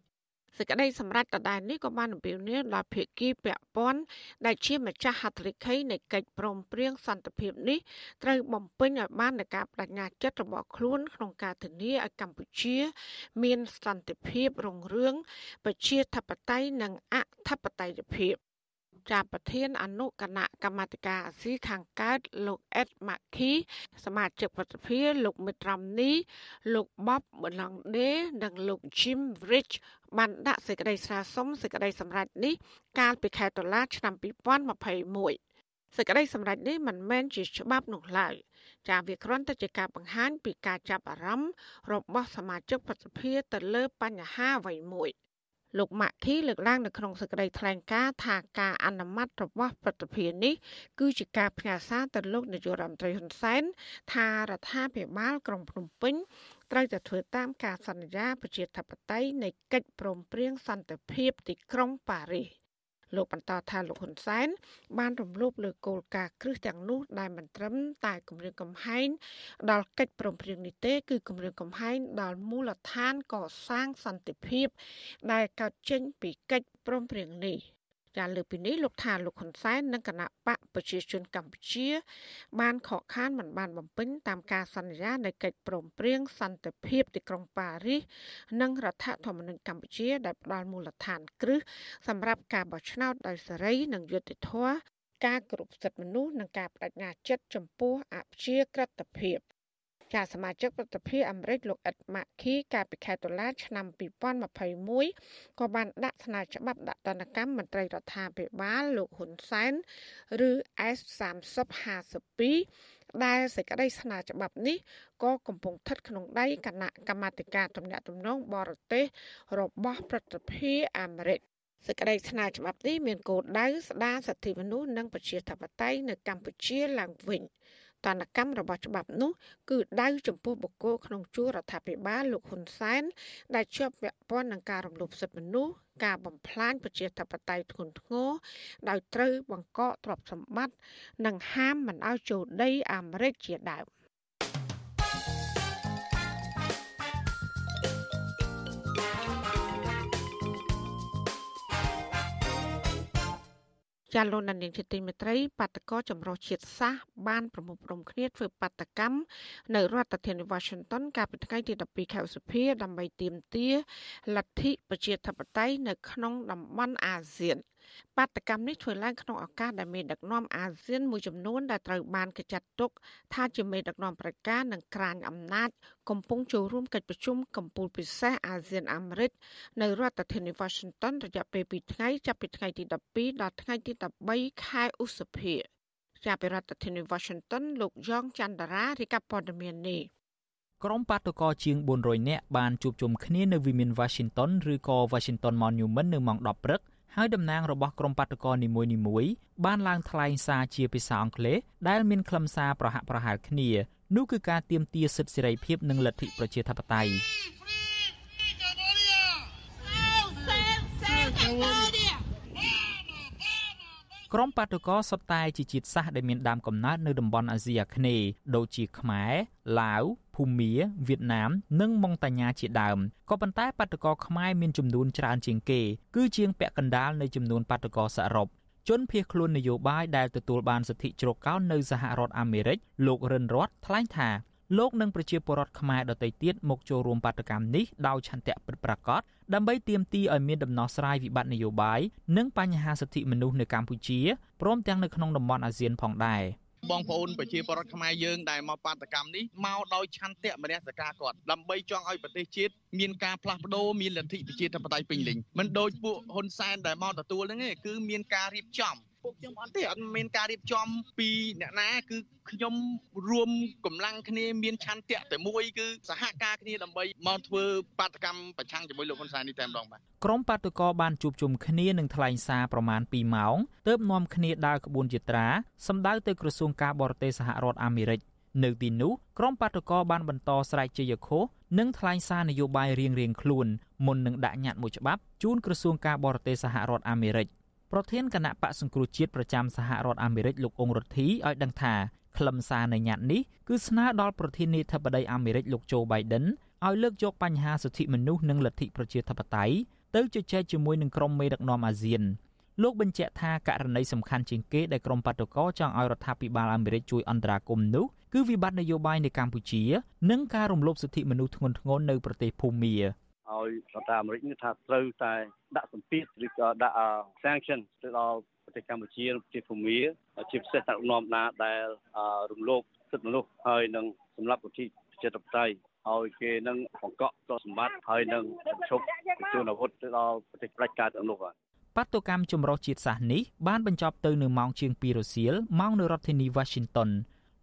1991 សេចក្តីសម្រេចដដែលនេះក៏បានអំពាវនាវដល់ភាគីពាក់ព័ន្ធដែលជាម្ចាស់ហត្ថលេខីនៃកិច្ចព្រមព្រៀងសន្តិភាពនេះត្រូវបំពេញឲ្យបាននូវការបដិញ្ញាចិត្តរបស់ខ្លួនក្នុងការធានាឲ្យកម្ពុជា មានសន្តិភាពរុងរឿងប្រជាធិបតេយ្យនិងអធិបតេយ្យភាព ចាប្រធានអនុគណៈកម្មាធិការអាស៊ីខាងកើតលោកអេតម៉ាក់ឃីសមាជិកប្រតិភិលោកមិត្រាំនីលោកបបបឡង់ដេនិងលោក Jim Rich បានដាក់សេចក្តីស្នើសុំសេចក្តីសម្រេចនេះកាលពីខែតុលាឆ្នាំ2021សេចក្តីសម្រេចនេះមិនមែនជាច្បាប់នោះឡើយចាវាគ្រាន់តែជាការបង្ហាញពីការចាប់អារម្មណ៍របស់សមាជិកប្រសិទ្ធិទៅលើបញ្ហាអ្វីមួយ លោកម៉ាក់ឃីលើកឡើងនៅក្នុងសេចក្តីថ្លែងការណ៍ថាការអនុម័តរបស់ប្រតិភិនេះគឺជាការផ្ញើសារទៅលោកនាយករដ្ឋមន្ត្រីហ៊ុនសែនថារដ្ឋាភិបាលក្រុងភ្នំពេញត្រូវតែធ្វើតាមការសន្យាប្រជាធិបតេយ្យនៃកិច្ចព្រមព្រៀងសន្តិភាពទីក្រុងប៉ារីស លោកបន្តថាលោកហ៊ុនសែនបានរំលោភលើគោលការណ៍គ្រឹះទាំងនោះដែលមិនត្រឹមតែគម្រាមកំហែងដល់កិច្ចព្រមព្រៀងនេះទេគឺគម្រាមកំហែងដល់មូលដ្ឋានកសាងសន្តិភាព ដែលកើតចេញពីកិច្ចព្រមព្រៀងនេះ ចាលើពីនេះលោកថាលោកហ៊ុនសែននិងគណៈបកប្រជាជនកម្ពុជា បានខកខានមិនបានបំពេញតាមការសន្យានៃកិច្ចព្រមព្រៀងសន្តិភាពទីក្រុងប៉ារីសនិងរដ្ឋធម្មនុញ្ញកម្ពុជា ដែលផ្ដល់មូលដ្ឋានគ្រឹះសម្រាប់ការបោះឆ្នោតដោយសេរីនិងយុត្តិធម៌ការគោរពសិទ្ធិមនុស្សនិងការបដិញ្ញាចិត្តចំពោះអព្យាក្រឹតភាព ចាសមាជិកប្រតិភិអាមេរិកលោកអ៊ិតម៉ាក់ឃីកាលពីខែតុលាឆ្នាំ2021ក៏បានដាក់ស្នើច្បាប់ដាក់ទណ្ឌកម្មមន្ត្រីរដ្ឋាភិបាលលោកហ៊ុនសែនឬ S3052 ដែលសេចក្តីស្នើច្បាប់នេះក៏កំពុងស្ថិតក្នុងដៃគណៈកម្មាធិការទំនាក់ទំនងបរទេសរបស់ប្រតិភិអាមេរិកសេចក្តីស្នើច្បាប់នេះមានគោលដៅស្ដារសិទ្ធិមនុស្សនិងប្រជាធិបតេយ្យនៅកម្ពុជាឡើងវិញ។ តនកម្មរបស់ច្បាប់នោះគឺដៅចំពោះបុគ្គលក្នុងជួររដ្ឋាភិបាលលោកហ៊ុនសែនដែលជាប់ពាក់ព័ន្ធនឹងការរំលោភសិទ្ធិមនុស្សការបំផ្លាញប្រជាធិបតេយ្យធ្ងន់ធ្ងរដោយត្រូវបង្កកទ្រព្យសម្បត្តិនិងហាមមិនឲ្យចូលដីអាមេរិកជាដើម។ ចាលោកនានីជាទីមេត្រីបាតកោចម្រុះជាតិសាសបានប្រមុខព្រមគ្នាធ្វើបាតកម្មនៅរដ្ឋធានី Washington កាលពីថ្ងៃទី12ខែឧសភាដើម្បីទាមទារលទ្ធិប្រជាធិបតេយ្យនៅក្នុងតំបន់អាស៊ាន បាតកម្មនេះធ្វើឡើងក្នុងឱកាសដែលមេដឹកនាំអាស៊ានមួយចំនួនដែលត្រូវបានគេចាត់ទុកថាជាមេដឹកនាំប្រកានិងក្រាញអំណាចកំពុងចូលរួមកិច្ចប្រជុំកំពូលពិសេសអាស៊ានអាមេរិកនៅរដ្ឋធានី Washington រយៈពេល2ថ្ងៃចាប់ពីថ្ងៃទី12ដល់ថ្ងៃទី13ខែឧសភាជាប្រធានាធិបតី Washington លោកយ៉ងច័ន្ទរារាយការណ៍ព័ត៌មាននេះក្រុមបាតុករជាង400នាក់បានជួបជុំគ្នានៅវិមាន Washington ឬក៏ Washington Monument នៅម៉ោង10ព្រឹក ហើយតំណាងរបស់ក្រុមបាតកោនីមួយៗបានឡើងថ្លែងសារជាភាសាអង់គ្លេសដែលមានខ្លឹមសារប្រហាក់ប្រហែលគ្នានោះគឺការទាមទារសិទ្ធិសេរីភាពនិងលទ្ធិប្រជាធិបតេយ្យក្រុមបាតុករសុទ្ធតែជាជាតិសាសន៍ដែលមានដើមកំណើតនៅតំបន់អាស៊ីអាគ្នេយ៍ដូចជាខ្មែរឡាវ ភូមាវៀតណាម និងម៉ុងតាញ៉ាជាដើមក៏ប៉ុន្តែបាតុករខ្មែរមានចំនួនច្រើនជាងគេ គឺជាងពាក់កណ្ដាលនៃចំនួនបាតុករសរុបជនភៀសខ្លួននយោបាយដែលទទួលបានសិទ្ធិជ្រកកោននៅសហរដ្ឋអាមេរិកលោករិនរតថ្លែងថាលោកនិងប្រជាពលរដ្ឋខ្មែរដទៃទៀតមកចូលរួមបាតកម្មនេះដោយឆន្ទៈពិតប្រាកដដើម្បីទាមទារឲ្យមានដំណោះស្រាយវិបត្តិនយោបាយនិងបញ្ហាសិទ្ធិមនុស្សនៅកម្ពុជាព្រមទាំងនៅក្នុងតំបន់អាស៊ានផងដែរ។ បងប្អូនប្រជាពលរដ្ឋខ្មែរយើងដែលមកបាតកម្មនេះមកដោយឆន្ទៈមនសិការគាត់ដើម្បីចង់ឲ្យប្រទេសជាតិមានការផ្លាស់ប្ដូរមានលទ្ធិប្រជាធិបតេយ្យពេញលេញមិនដូចពួកហ៊ុនសែនដែលមកទទួលហ្នឹងទេគឺមានការរៀបចំ ពួកខ្ញុំអត់ទេអត់មានការរៀបចំពីអ្នកណាគឺខ្ញុំរួមកម្លាំងគ្នាមានឆន្ទៈតែមួយគឺសហការគ្នាដើម្បីមកធ្វើបាតកម្មប្រឆាំងជាមួយលោកហ៊ុនសែននេះតែម្ដងបាទក្រុមបាតុករបានជួបជុំគ្នានឹងថ្លែងសារប្រមាណ2ម៉ោងទើបនាំគ្នាដើរក្បួនយាត្រាសម្ដៅទៅក្រសួងការបរទេសសហរដ្ឋអាមេរិកនៅទីនោះក្រុមបាតុករបានបន្តស្រែកជ័យខុសនិងថ្លែងសារនយោបាយរៀងៗខ្លួនមុននឹងដាក់ញត្តិមួយច្បាប់ជូនក្រសួងការបរទេសសហរដ្ឋអាមេរិក ប្រធានគណៈបកសង្គ្រោះជាតិប្រចាំសហរដ្ឋអាមេរិកលោកអ៊ុងរ៉ូធីឲ្យដឹងថាខ្លឹមសារនៃញត្តិនេះគឺស្នើដល់ប្រធានាធិបតីអាមេរិកលោកโจ Biden ឲ្យលើកយកបញ្ហាសិទ្ធិមនុស្សនិងលទ្ធិប្រជាធិបតេយ្យទៅជជែកជាមួយនឹងក្រុមមេដឹកនាំអាស៊ានលោកបញ្ជាក់ថាករណីសំខាន់ជាងគេដែលក្រុមបាតុករចង់ឲ្យរដ្ឋាភិបាលអាមេរិកជួយអន្តរាគមន៍នោះគឺវិបត្តិនយោបាយនៅកម្ពុជា និងការរំលោភសិទ្ធិមនុស្សធ្ងន់ធ្ងរនៅប្រទេសភូមា ឲ្យរដ្ឋាភិបាលអាមេរិកថាត្រូវតែដាក់សម្ពាធឬក៏ដាក់ sanction ទៅដល់ប្រប្រទេសកម្ពុជាប្រទេសភូមាជាពិសេសតាក់នាំណាដែលរំលោភសិទ្ធិមនុស្សហើយនឹងសម្រាប់ប្រទេសប្រជាធិបតេយ្យឲ្យគេនឹងបង្កក់ទ្រព្យសម្បត្តិហើយនឹងឈប់ជួនអាវុធទៅដល់ប្រទេសផ្ដាច់ការទាំងនោះបាទបាតុកម្មចម្រុះជាតិសាសន៍នេះបានបញ្ចប់ទៅនៅម៉ោងជាង2រសៀលម៉ោងនៅរដ្ឋធានី Washington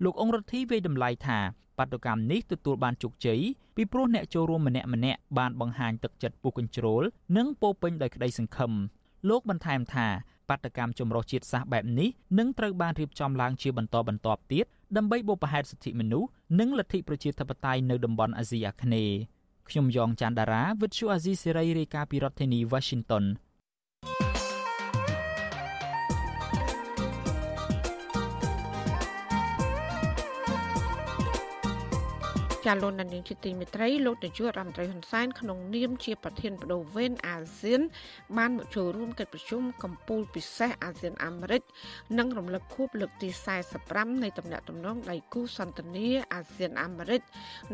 លោកអង្គរដ្ឋីវាយតម្លៃថា បាតុកម្មនេះទទួលបានជោគជ័យពីព្រោះអ្នកចូលរួមម្នាក់ម្នាក់បានបង្ហាញទឹកចិត្តពុះកញ្ជ្រោលនិងពោពេញដោយក្តីសង្ឃឹមលោកបន្ថែមថាបាតកម្មចម្រុះជាតិសាសន៍បែបនេះនឹងត្រូវបានរៀបចំឡើងជាបន្តបន្ទាប់ទៀតដើម្បីបុព្វហេតុសិទ្ធិមនុស្សនិងលទ្ធិប្រជាធិបតេយ្យនៅតំបន់អាស៊ីអាគ្នេយ៍ខ្ញុំយ៉ងច័ន្ទដារាវិទ្យុអាស៊ីសេរីរាយការណ៍ពីរដ្ឋធានី Washington ចាលោកនាងជាទីមេត្រីលោកនាយករដ្ឋមន្ត្រីហ៊ុនសែនក្នុងនាមជាប្រធានបដូវវេនអាស៊ាន បានមកចូលរួមកិច្ចប្រជុំកម្ពុជាពិសេសអាស៊ានអាមេរិកនិងរំលឹកខួបលើកទី45នៃទំនាក់ទំនងដៃគូសន្តិនិកអាស៊ានអាមេរិក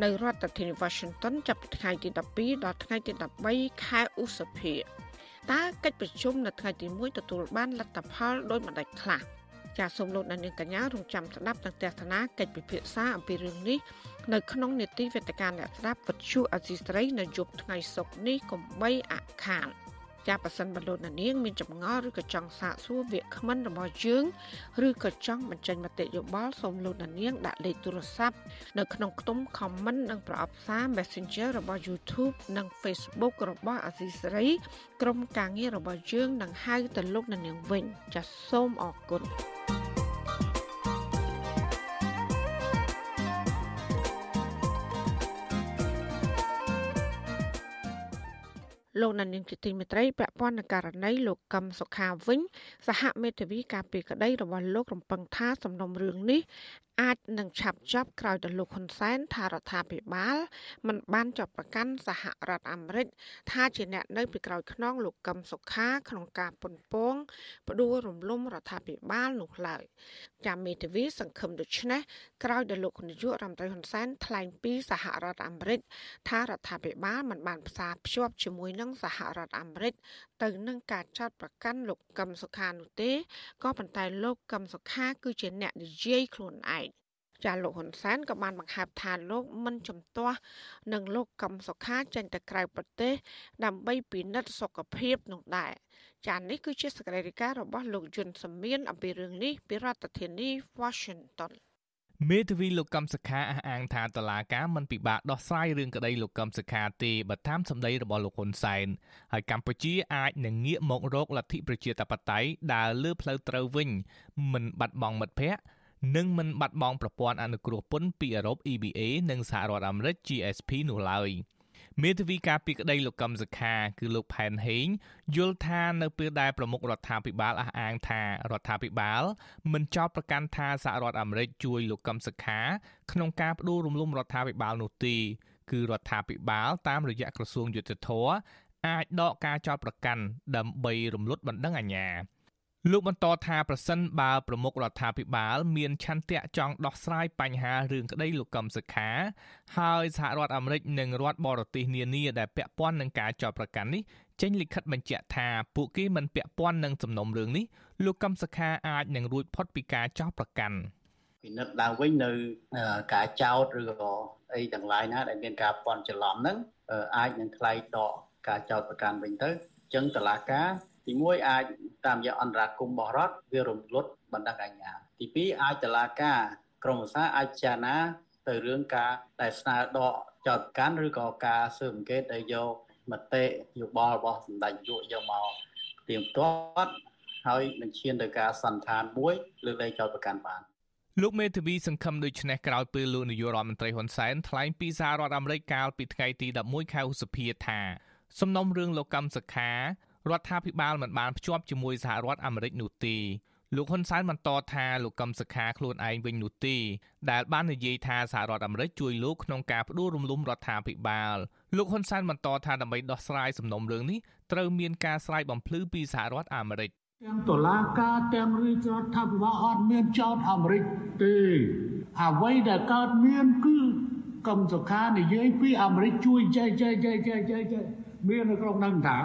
នៅរដ្ឋធានី Washington ចាប់ពីថ្ងៃទី12ដល់ថ្ងៃទី13ខែឧសភាតើកិច្ចប្រជុំនៅថ្ងៃទី1ទទួលបានលទ្ធផលដោយមិនដាច់ខ្លះចាសសូមលោកអ្នកនាងកញ្ញារងចាំស្ដាប់និងទស្សនាកិច្ចពិភាក្សាអំពីរឿងនេះ នៅក្នុងនេតិវេទិកាអ្នកស្ដាប់វិទ្យុអសីស្រីនៅយប់ថ្ងៃសុក្រនេះកុំបីអខានចាប៉ះសិនបលូននាងមានចម្ងល់ឬក៏ចង់សាកសួរវាគ្មិនរបស់យើងឬក៏ចង់បញ្ចេញមតិយោបល់សូមលោកនាងដាក់លេខទូរស័ព្ទនៅក្នុងខ្ទង់ comment និងប្រអប់សារ Messenger របស់ YouTube និង Facebook របស់អាស៊ីសេរីក្រុមការងាររបស់យើងនឹងហៅទៅលោកនាងវិញចាសសូមអរគុណ លោកណានីងជាទីមេត្រីពាក់ព័ន្ធនឹងករណីលោកកឹមសុខាវិញ សហមេធាវីការពីក្តីរបស់លោករំពឹងថាសំណុំរឿងនេះអាចនឹងឆាប់ចប់ក្រោយទៅលោកហ៊ុនសែនថារដ្ឋាភិបាលមិនបានចាប់ប្រកាន់សហរដ្ឋអាមេរិកថាជាអ្នកនៅពីក្រោយខ្នងលោកកឹមសុខាក្នុងការប៉ុនប៉ងផ្ដួលរំលំរដ្ឋាភិបាលនោះឡើយចាំមេធាវីសង្ឃឹមដូច្នេះក្រោយដល់លោកនាយករដ្ឋមន្ត្រីហ៊ុនសែនថ្លែងពីសហរដ្ឋអាមេរិកថារដ្ឋាភិបាលមិនបានផ្សារភ្ជាប់ជាមួយនឹងសហរដ្ឋអាមេរិកទៅនឹងការចាត់ប្រកាន់លោកកឹមសុខានោះទេក៏ប៉ុន្តែលោកកឹមសុខា គឺជាអ្នកនិយាយខ្លួនឯងចាលោកហ៊ុនសែនក៏បានបង្ហាប់ថាលោកមិនជំទាស់នឹងលោកកឹមសុខាចេញទៅក្រៅប្រទេស ដើម្បីពិនិត្យសុខភាពនោះដែរចានេះគឺជាសកម្មភាពរបស់លោកយុនសមៀនអំពីរឿងនេះពីរដ្ឋធានី Washington មេធាវីលោកកឹមសុខាអះអាងថាតឡាការមិនពិបាកដោះស្រាយរឿងក្តីលោកកឹមសុខាទេបើតាមសម្ដីរបស់លោកហ៊ុនសែនហើយកម្ពុជាអាចនឹងងាកមករកលទ្ធិប្រជាធិបតេយ្យដើរលើផ្លូវត្រូវវិញមិនបាត់បង់មិត្តភ័ក្តិនិងមិនបាត់បង់ប្រព័ន្ធអនុគ្រោះពន្ធពីអឺរ៉ុប EBA និងសហរដ្ឋអាមេរិក GSP នោះឡើយ។ មេធាវីការពីក្តីលោកកឹមសុខាគឺលោកផែនហេងយល់ថានៅពេលដែលប្រមុខរដ្ឋាភិបាលអះអាងថារដ្ឋាភិបាលមិនចោទប្រកាន់ថាសហរដ្ឋអាមេរិកជួយលោកកឹមសុខាក្នុងការបដិរំលំរដ្ឋាភិបាលនោះទេគឺរដ្ឋាភិបាលតាមរយៈក្រសួងយុទ្ធភ័ពអាចដកការចោទប្រកាន់ដើម្បីរំលត់បណ្ដឹងអាជ្ញា លោកបន្តថាប្រសិនបើប្រមុខរដ្ឋាភិបាលមានឆន្ទៈចង់ដោះស្រាយបញ្ហារឿងក្តីលោកកឹមសុខា ហើយសហរដ្ឋអាមេរិកនិងរដ្ឋបរទេសនានាដែលពាក់ព័ន្ធនឹងការចោទប្រកាន់នេះចេញលិខិតបញ្ជាក់ថាពួកគេមិនពាក់ព័ន្ធនឹងសំណុំរឿងនេះលោកកឹមសុខាអាចនឹងរួចផុតពីការចោទប្រកាន់ពិនិត្យឡើងវិញនៅការចោទឬក៏អីទាំងឡាយណាដែលមានការពាន់ច្រឡំហ្នឹងអាចនឹងថ្លៃដកការចោទប្រកាន់វិញទៅអញ្ចឹងតឡាការ ទី1អាចតាមរយៈអន្តរាគមរបស់រដ្ឋវារំលត់បណ្ដឹងអាជ្ញាទី2អាចតឡាការក្រមសាអាចចារណាទៅរឿងការដែលស្នើដកចោតកាន់ឬក៏ការស៊ើបអង្កេតដែលយកមតិយោបល់របស់សម្ដេចយុយកមកទៀងទាត់ហើយនឹងឈានទៅការសន្និដ្ឋានមួយលើកលែងចោតប្រកាន់បានលោកមេធាវីសង្ឃឹមដូចនេះក្រោយពេលលោកនាយករដ្ឋមន្ត្រីហ៊ុនសែនថ្លែងពីសហរដ្ឋអាមេរិកកាលពីថ្ងៃទី11ខែឧសភាថាសំណុំរឿងលោកកម្មសខា រដ្ឋាភិបាលមិនបានភ្ជាប់ជាមួយសហរដ្ឋអាមេរិកនោះទេលោកហ៊ុនសែនបន្តថាលោកកឹមសុខាខ្លួនឯងវិញនោះទេដែលបាននិយាយថាសហរដ្ឋអាមេរិកជួយលោកក្នុងការផ្ដួលរំលំរដ្ឋាភិបាលលោកហ៊ុនសែនបន្តថាដើម្បីដោះស្រាយសំណុំរឿងនេះត្រូវមានការស្រាយបំភ្លឺពីសហរដ្ឋអាមេរិកទាំងតុលាការទាំងរាជរដ្ឋាភិបាលអត់មានចោតអាមេរិកទេអ្វីដែលកើតមានគឺកឹមសុខានិយាយពីអាមេរិកជួយចែកចែកចែកចែកចែកមាននៅក្នុងនឹងថា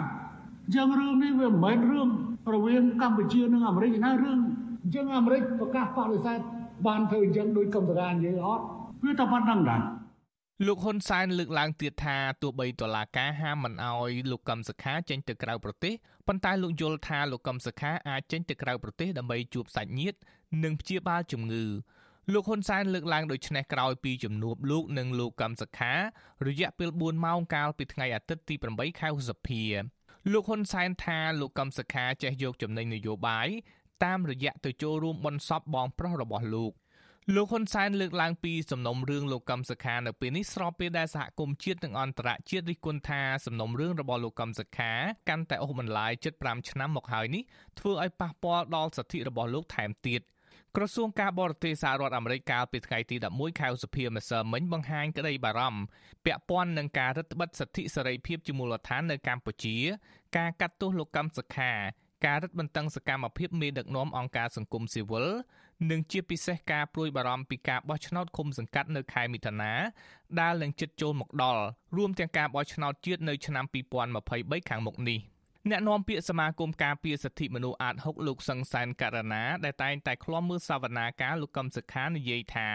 អញ្ចឹងរឿងនេះវាមិនមែនរឿងរវាងកម្ពុជានិងអាមេរិកណារឿងអញ្ចឹងអាមេរិកប្រកាសបដិសេធបានធ្វើអញ្ចឹងដោយកម្មសការនិយាយអត់វាតែប៉ុណ្្នឹងដែរលោកហ៊ុនសែនលើកឡើងទៀតថាទោះបីតុលាការហាមមិនអោយលោកកឹមសុខាចេញទៅក្រៅប្រទេសប៉ុន្តែលោកយល់ថាលោកកឹមសុខាអាចចេញទៅក្រៅប្រទេសដើម្បីជួបសាច់ញាតិនិងព្យាបាលជំងឺលោកហ៊ុនសែនលើកឡើងដូចនេះក្រោយពីជំនួបលោកនិងលោកកឹមសុខារយៈពេល4ម៉ោងកាលពីថ្ងៃអាទិត្យទី8ខែឧសភា លោកហ៊ុនសែនថាលោកកឹមសុខាចេះយកចំណេញនយោបាយតាមរយៈទៅចូលរួមបន់សពបងប្រុសរបស់លោកលោកហ៊ុនសែនលើកឡើងពីសំណុំរឿងលោកកឹមសុខានៅពេលនេះស្របពេលដែលសហគមន៍ជាតិនិងអន្តរជាតិរិះគន់ថាសំណុំរឿងរបស់លោកកឹមសុខាកាន់តែអូសបន្លាយជិត5ឆ្នាំមកហើយនេះធ្វើឲ្យប៉ះពាល់ដល់សិទ្ធិរបស់លោកថែមទៀត ក្រសួងការបរទេសសហរដ្ឋអាមេរិកកាលពីថ្ងៃទី11ខែឧសភាម្សិលមិញបង្ហាញក្តីបារម្ភពាក់ព័ន្ធនឹងការរឹតបន្តឹងសិទ្ធិសេរីភាពជាមូលដ្ឋាននៅកម្ពុជា ការកាត់ទោសលោកកម្មសខាការរឹតបន្តឹងសកម្មភាពមេដឹកនាំអង្គការសង្គមស៊ីវិលនិងជាពិសេសការព្រួយបារម្ភពីការបោះឆ្នោតឃុំសង្កាត់នៅខែមិថុនាដែលនឹងជិតចូលមកដល់រួមទាំងការបោះឆ្នោតជាតិនៅឆ្នាំ2023ខាងមុខនេះ អ្នកនាំពាក្យសមាគមការពារសិទ្ធិមនុស្សអាត6លោកសង្សានករណាដែលតែងតែឃ្លាំមើលសវនាការលោកកឹមសុខានិយាយថា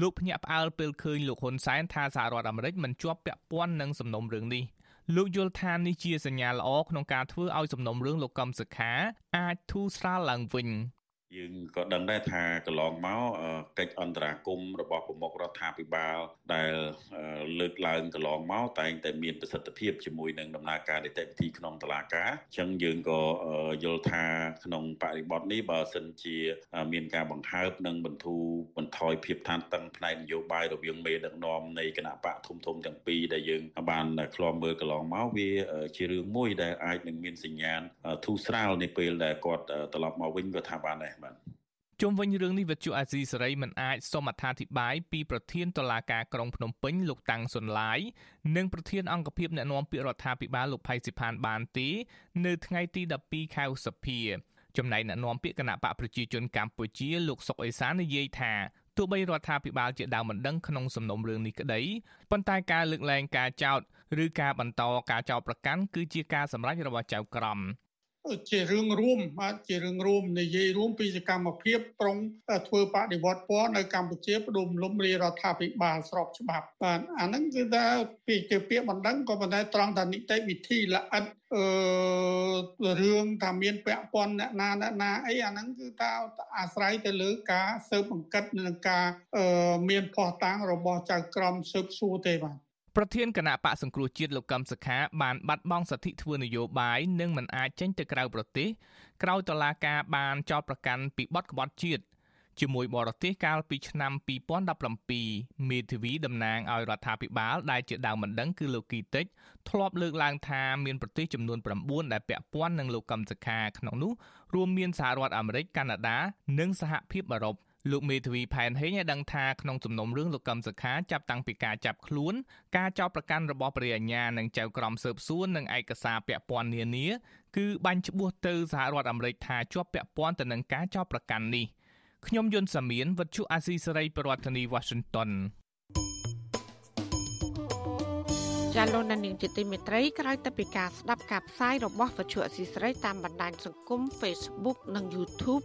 លោកភ្ញាក់ផ្អើលពេលឃើញលោកហ៊ុនសែនថាសហរដ្ឋអាមេរិកមិនជាប់ពាក់ព័ន្ធនឹងសំណុំរឿងនេះលោកយល់ថានេះជាសញ្ញាល្អក្នុងការធ្វើឲ្យសំណុំរឿងលោកកឹមសុខាអាចធូរស្រាលឡើងវិញ យើងក៏ដឹងដែរថាកន្លងមកកិច្ចអន្តរាគមរបស់ប្រមុខរដ្ឋាភិបាល ដែលលើកឡើងកន្លងមកតែងតែមានប្រសិទ្ធភាពជាមួយនឹងដំណើរការនីតិវិធីក្នុងតុលាការអញ្ចឹងយើងក៏យល់ថាក្នុងបរិបទនេះបើសិនជាមានការបង្ហើបនិងបន្ធូរបន្ថយភាពតានតឹងផ្នែកនយោបាយរវាងមេដឹកនាំនៃគណៈបកធំធំទាំងពីរដែលយើងបានឃ្លាំមើលកន្លងមកវាជារឿងមួយដែលអាចនឹងមានសញ្ញាណធូរស្រាលនៅពេលដែលគាត់ត្រឡប់មកវិញក៏ថាបានដែរបាទជុំវិញរឿងនេះវិទ្យុអាស៊ីសេរីមិនអាចសូមអត្ថាធិប្បាយពីប្រធានតុលាការក្រុងភ្នំពេញលោកតាំងសុនឡាយនិងប្រធានអង្គភិបអ្នកណែនាំពាក្យរដ្ឋាភិបាលលោកផៃសិផានបានទេនៅថ្ងៃទី12ខែឧសភាចំណែកអ្នកនាំពាក្យគណៈបកប្រជាជនកម្ពុជាលោកសុកអេសាននិយាយថាទោះបីរដ្ឋាភិបាលជាដើមមិនដឹងក្នុងសំណុំរឿងនេះក្តីប៉ុន្តែការលើកលែងការចោទឬការបន្តការចោទប្រកាន់គឺជាការសម្រេចរបស់ចៅក្រម ជារឿងរួមបាទជារឿងរួមនិយាយរួមពីសកម្មភាពប្រុងធ្វើបដិវត្តពណ៌នៅកម្ពុជាបដុំលំរារដ្ឋាភិបាលស្របច្បាប់បាទអាហ្នឹងគឺថាពីជាពាក្យបណ្ដឹងក៏ប៉ុន្តែត្រង់ថានីតិវិធីល្អិតអឺរឿងថាមានពាក់ព័ន្ធអ្នកណាអ្នកណាអីអាហ្នឹងគឺថាអាស្រ័យទៅលើការស៊ើបអង្កេតនិងការមានភ័ស្តុតាងរបស់ចៅក្រមស៊ើបសួរទេបាទ ប្រធានគណៈបកសង្គ្រោះជាតិលោកកឹមសុខាបានបាត់បង់សិទ្ធិធ្វើនយោបាយនិងមិនអាចចេញទៅក្រៅប្រទេសក្រោយតុលាការបានចោទប្រកាន់ពីបទក្បត់ជាតិជាមួយបរទេសកាលពីឆ្នាំ2017មេធាវីតំណាងឲ្យរដ្ឋាភិបាលដែលជាដើមមិនដឹងគឺលោកគីតិចធ្លាប់លើកឡើងថាមានប្រទេសចំនួន9ដែលពាក់ព័ន្ធនឹងលោកកឹមសុខាក្នុងនោះរួមមានសហរដ្ឋអាមេរិកកាណាដា និងសហភាពអឺរ៉ុប លោកមេធាវីផែនហេងឲ្យដឹងថាក្នុងសំណុំរឿងលោកកឹមសុខាចាប់តាំងពីការចាប់ខ្លួនការចោទប្រកាន់របស់ព្រះអញ្ញានិងចៅក្រមស៊ើបសួរនិងឯកសារពាក់ព័ន្ធនានាគឺបាញ់ច្បួសទៅសហរដ្ឋអាមេរិកថាជាប់ពាក់ព័ន្ធទៅនឹងការចោទប្រកាន់នេះខ្ញុំយុនសាមៀនវັດឈុអាស៊ីសេរីប្រធានាធិបតី Washington ចាលោកនាងជាទីមេត្រីក្រោយទៅពីការស្ដាប់ការផ្សាយរបស់វិទ្យុអស៊ីសេរីតាមបណ្ដាញសង្គម Facebook និង YouTube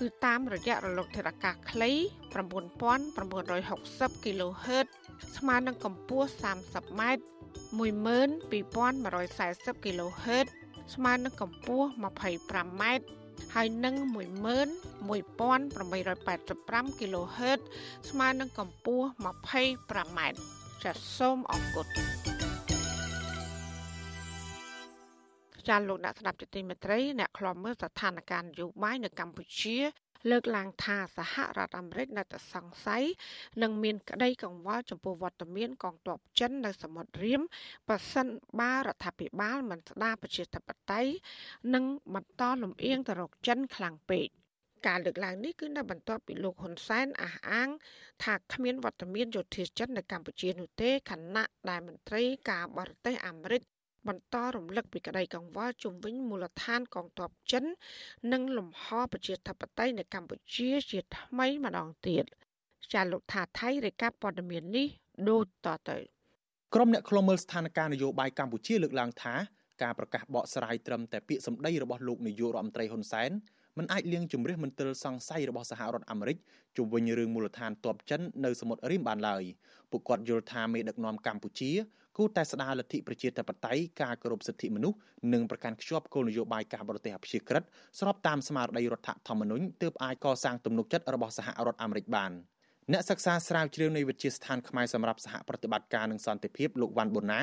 គឺតាមរយៈរលកធាតុអាកាសខ្លី9960 kHz ស្មើនឹងកម្ពស់ 30m 12140 kHz ស្មើនឹងកម្ពស់ 25m ហើយនឹង11885 kHz ស្មើនឹងកម្ពស់ 25m ចាសសូមអរគុណ ចាលោកអ្នកស្ដាប់ជាទីមេត្រីអ្នកខ្លំមើលស្ថានភាពនយោបាយនៅកម្ពុជា លើកឡើងថាសហរដ្ឋអាមេរិកនៅតែសង្ស័យនិងមានក្តីកង្វល់ចំពោះវត្តមានកងទ័ពចិននៅសមុទ្ររៀមប៉ះសិនបារដ្ឋាភិបាលមិនស្ដារប្រជាធិបតេយ្យនិងបន្តលំអៀងទៅរកចិនខ្លាំងពេកការលើកឡើងនេះគឺនៅបន្ទាប់ពីលោកហ៊ុនសែនអះអាង ថាគ្មានវត្តមានយោធាចិននៅកម្ពុជានោះទេខណៈដែលមន្ត្រីការបរទេសអាមេរិក បន្តរំលឹកពីក្តីកង្វល់ជុំវិញមូលដ្ឋានកងទ័ពចិន និងលំហប្រជាធិបតេយ្យនៅកម្ពុជាជាថ្មីម្ដងទៀតចាលោកថាថៃរាយការណ៍ព័ត៌មាននេះដូចតទៅក្រុមអ្នកខ្លុំមើលស្ថានភាពនយោបាយកម្ពុជាលើកឡើងថាការប្រកាសបកស្រាយត្រឹមតែពាក្យសម្ដីរបស់លោកនាយករដ្ឋមន្ត្រីហ៊ុនសែន មិនអាចលៀងជំរះមន្ទិលសង្ស័យរបស់សហរដ្ឋអាមេរិកជុំវិញរឿងមូលដ្ឋានទ័ពចិននៅសមុទ្ររីមបានឡើយពួកគាត់យល់ថាមេដឹកនាំកម្ពុជាគូតែស្ដារលទ្ធិប្រជាធិបតេយ្យការគោរពសិទ្ធិមនុស្សនិងប្រកាន់ខ្ជាប់គោលនយោបាយការបរទេសអព្យាក្រឹតស្របតាមស្មារតីរដ្ឋធម្មនុញ្ញទើបអាចកសាងទំនុកចិត្តរបស់សហរដ្ឋអាមេរិកបានអ្នកសិក្សាស្រាវជ្រាវនៃវិទ្យាស្ថានខ្មែរសម្រាប់សហប្រតិបត្តិការនិងសន្តិភាពលោកវ៉ាន់ប៊ុនណា